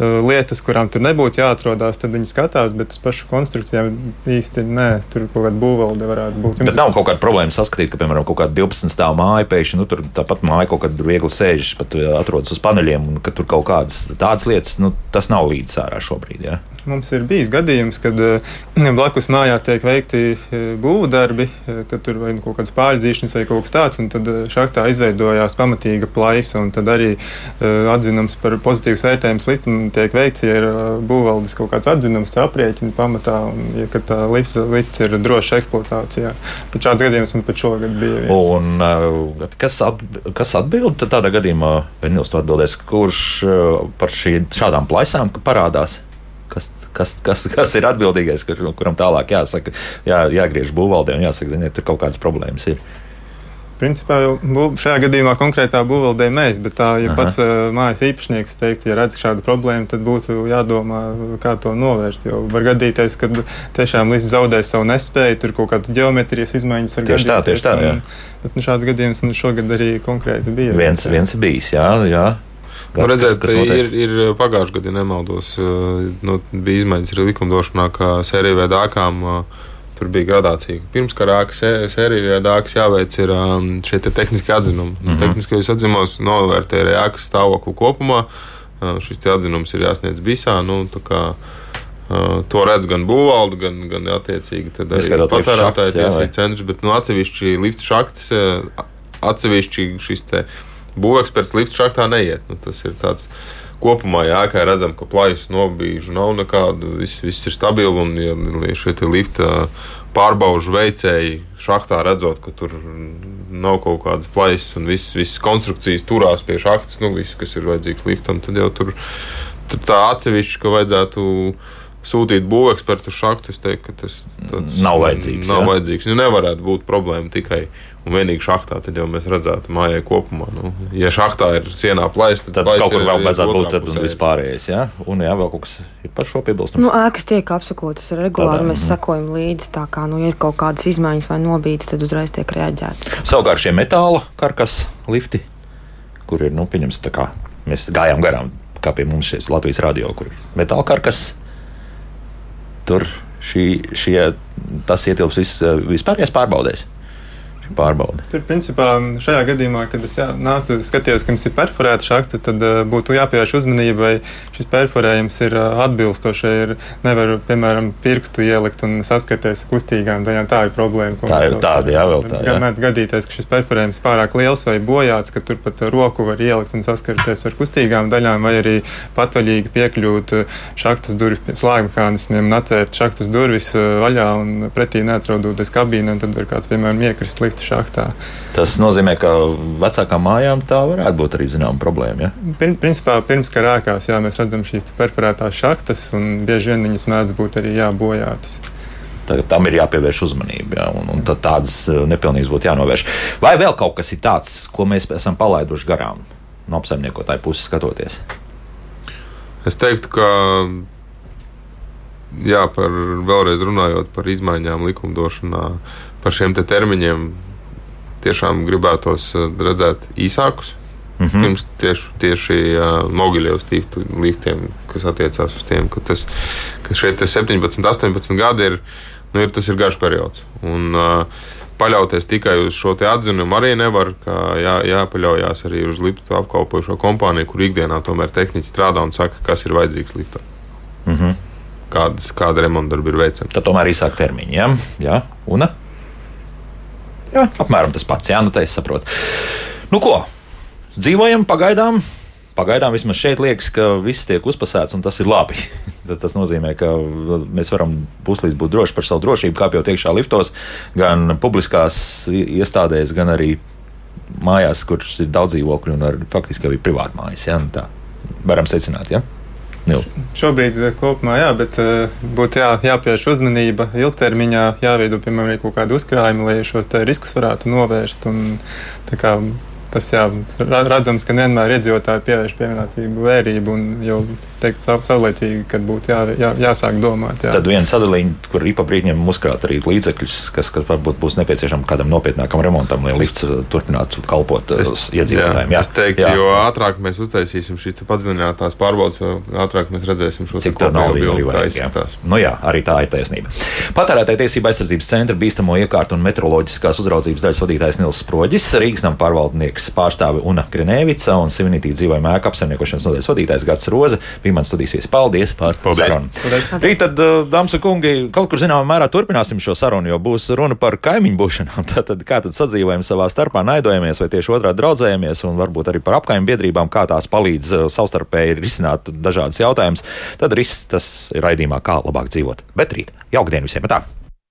lietas, kurām tur nebūtu jāatrodas, tad viņi skatās, bet uz pašu konstrukcijām īsti nē, tur kaut kāda būvvalde varētu būt. Bet nav kaut kāda problēma saskatīt, ka, piemēram, kaut kāda 12 stāvu māja pēkšņi, nu, tur tāpat māja kaut kāda viegli sēžas, pat atrodas uz paneļiem, un ka tur kaut kādas tādas lietas, nu, tas nav līdz ārā šobrīd. Ja? Mums ir bijis gadījums, kad blakus mājā tiek veikti būvdarbi, kad tur vai nu kaut kādas pārdzīšanas vai kaut kas tāds, un tad šachtā izveidojās pamatīga plaisa, un tad arī atzinums par pozitīvas vērtējumus liftam tiek veikts, ja ir būvvaldes kaut kāds atzinums, tā aprēķina pamatā, un ja tā lifts, lifts ir drošs eksploatācijā. Bet šāds gadījums man pat šogad bija. Viens. Un, kas, at, kas atbild tādā gadījumā, Nils, tu atbildēs, kurš par šī, šādām plaisām parādās? Kas, kas, kas, kas ir atbildīgais, kur, kuram tālāk jāsaka, jā, jāgriež būvvaldē un jāsaka, ziniet, tur kaut kādas problēmas ir. Principā jau šajā gadījumā konkrētā būvvaldē mēs, bet tā, ja Aha. pats uh, mājas īpašnieks teikt, ja redz šādu problēmu, tad būtu jādomā, kā to novērst. Jo var gadīties, ka tiešām līdz zaudē savu nespēju, tur kaut kādas geometrijas izmaiņas ar tieši tā, tieši tā, jā. Un, bet nu, šāds gadījums man šogad arī konkrēti bija. Viens, viens bijis, jā, jā. Nu, redzēt, ir, ir pagājušajā gadā, ja nemaldos, nu, bija izmaiņas arī likumdošanā, kā sēriju veida ākām. Uh, Tur bija gradācija. Pirms karākas sērijā dārgas jāveic ir um, šie te tehniskie atzinumi. Mm -hmm. Tehniskajos atzinumos novērtē ēkas stāvokli kopumā. Šis atzinums ir jāsniedz visā. Nu, to redz gan būvvalde, gan, gan attiecīgi patērētāji tiesību centrs, bet nu, atsevišķi lifta šaktis, uh, atsevišķi šis būveksperts lifta šaktā neiet. Nu, tas ir tāds kopumā jēgā redzam, ka plaisas nobīžu nav nekādu, viss, viss ir stabili un ja, ja šie lifta pārbaužu veicēji šachtā redzot, ka tur nav kaut kādas plaisas un visas, visas konstrukcijas turās pie šahtas, nu, viss, kas ir vajadzīgs liftam, tad jau tur, tur tā atsevišķi, ka vajadzētu sūtīt būvekspertu uz šahtu, es teiktu, ka tas nav vajadzīgs. Nav jā? vajadzīgs. Nu, nevarētu būt problēma tikai un vienīgi šachtā, tad jau mēs redzētu mājai kopumā. Nu, ja šachtā ir sienā plaisa, tad, tad kaut kur vēl vajadzētu būt tad vispārējais. Ja? Un jā, vēl kaut kas ir par šo piebilst. Nu, ēkas tiek apsakotas regulāri, Tādā, mēs mm. sekojam līdzi. Tā kā nu, ir kaut kādas izmaiņas vai nobīdes, tad uzreiz tiek reaģēts. Savukārt šie metāla karkas lifti, kur ir, nu, pieņemsim, tā kā mēs gājām garām, kā pie mums šis Latvijas radio, kur ir metāla karkas tur šī, šie, tas ietilps vis, vispārējās pārbaudēs pārbauda. Tur, principā, šajā gadījumā, kad es jā, nācu, skatījos, ka mums ir perforēta šakta, tad uh, būtu jāpievērš uzmanība, vai šis perforējums ir uh, atbilstošs. Ir, nevar, piemēram, pirkstu ielikt un saskarties ar kustīgām daļām. Tā ir problēma. Tā ir tāda, jā, vēl tā. Gan mēdz gadīties, ka šis perforējums pārāk liels vai bojāts, ka tur pat roku var ielikt un saskarties ar kustīgām daļām, vai arī patvaļīgi piekļūt šaktas durvju slāgmehānismiem un atvērt šaktas durvis vaļā un pretī neatrodoties kabīnē, tad var kāds, piemēram, iekrist likt lifta šachtā. Tas nozīmē, ka vecākām mājām tā varētu būt arī zināma problēma. Ja? Pir, principā, pirms kā rākās, jā, mēs redzam šīs perforētās šachtas, un bieži vien viņas mēdz būt arī jābojātas. Tam ir jāpievērš uzmanība, ja, un, un tādas uh, nepilnības būtu jānovērš. Vai vēl kaut kas ir tāds, ko mēs esam palaiduši garām no apsaimniekotāju puses skatoties? Es teiktu, ka jā, par, vēlreiz runājot par izmaiņām likumdošanā, par šiem te termiņiem, tiešām gribētos eh, redzēt īsākus. Mm -hmm. Pirms tieši, tieši uh, mobiļie uz liftiem, kas attiecās uz tiem, ka, tas, ka šie 17, 18 gadi ir, nu, ir, tas ir garš periods. Un, uh, paļauties tikai uz šo atzinumu arī nevar. Jā, jāpaļaujas arī uz liftu apkalpojošo kompāniju, kur ikdienā tomēr tehniski strādā un saka, kas ir vajadzīgs liftam. Mm -hmm. Kādas, kāda remonta darba ir veicama. Tad tomēr īsāk termiņi. Jā, jā. un jā, apmēram tas pats. Jā, nu tā es saprotu. Nu ko, dzīvojam pagaidām Pagaidām vismaz šeit liekas, ka viss tiek uzpasēts, un tas ir labi. tas nozīmē, ka mēs varam puslīdz būt droši par savu drošību, kāpjot iekšā liftos, gan publiskās iestādēs, gan arī mājās, kuras ir daudz dzīvokļu un ar, faktiski arī privāti mājas. Ja? Tā varam secināt. Ja? Nil. Šobrīd eh, kopumā jā, bet uh, būtu jā, jāpievērš uzmanība ilgtermiņā, jāveido piemēram kaut kādi uzkrājumi, lai šos riskus varētu novērst. Un, tas jā, redzams, ka nevienmēr iedzīvotāji pievērš piemērātību vērību un jau teikt saulēcīgi, kad būtu jā, jā, jāsāk domāt. Jā. Tad viena sadalījuma, kur IPA brīdņiem uzkrāt arī līdzekļus, kas, kas varbūt būs nepieciešams kādam nopietnākam remontam, lai lifts uh, turpinātu kalpot uh, es, iedzīvotājiem. Jā, jā. Es teiktu, jā. jo ātrāk mēs uztaisīsim šīs padziļinātās pārbaudas, jo ātrāk mēs redzēsim šo cik tā nauda ir vajadzīga. Nu jā, arī tā ir taisnība. Patērētāja tiesība aizsardzības centra bīstamo iekārtu un meteoroloģiskās uzraudzības daļas vadītājs Nils Sproģis, Rīgas nama pārvaldnieks pārstāve Una Grenēvica un Sivinitī dzīvojuma ēka apsaimniekošanas nodaļas vadītājs Gats Roze bija mans studijas viesis. Paldies par Paldies. sarunu. Rīt tad, uh, dāmas un kungi, kaut kur zināmā mērā turpināsim šo sarunu, jo būs runa par kaimiņu būšanām. Tātad, kā tad sadzīvojam savā starpā, naidojamies vai tieši otrādi draudzējamies, un varbūt arī par apkaimju biedrībām, kā tās palīdz uh, savstarpēji risināt dažādas jautājumus. Tad viss tas ir raidījumā, kā labāk dzīvot. Bet rīt, jauka diena visiem! Tā.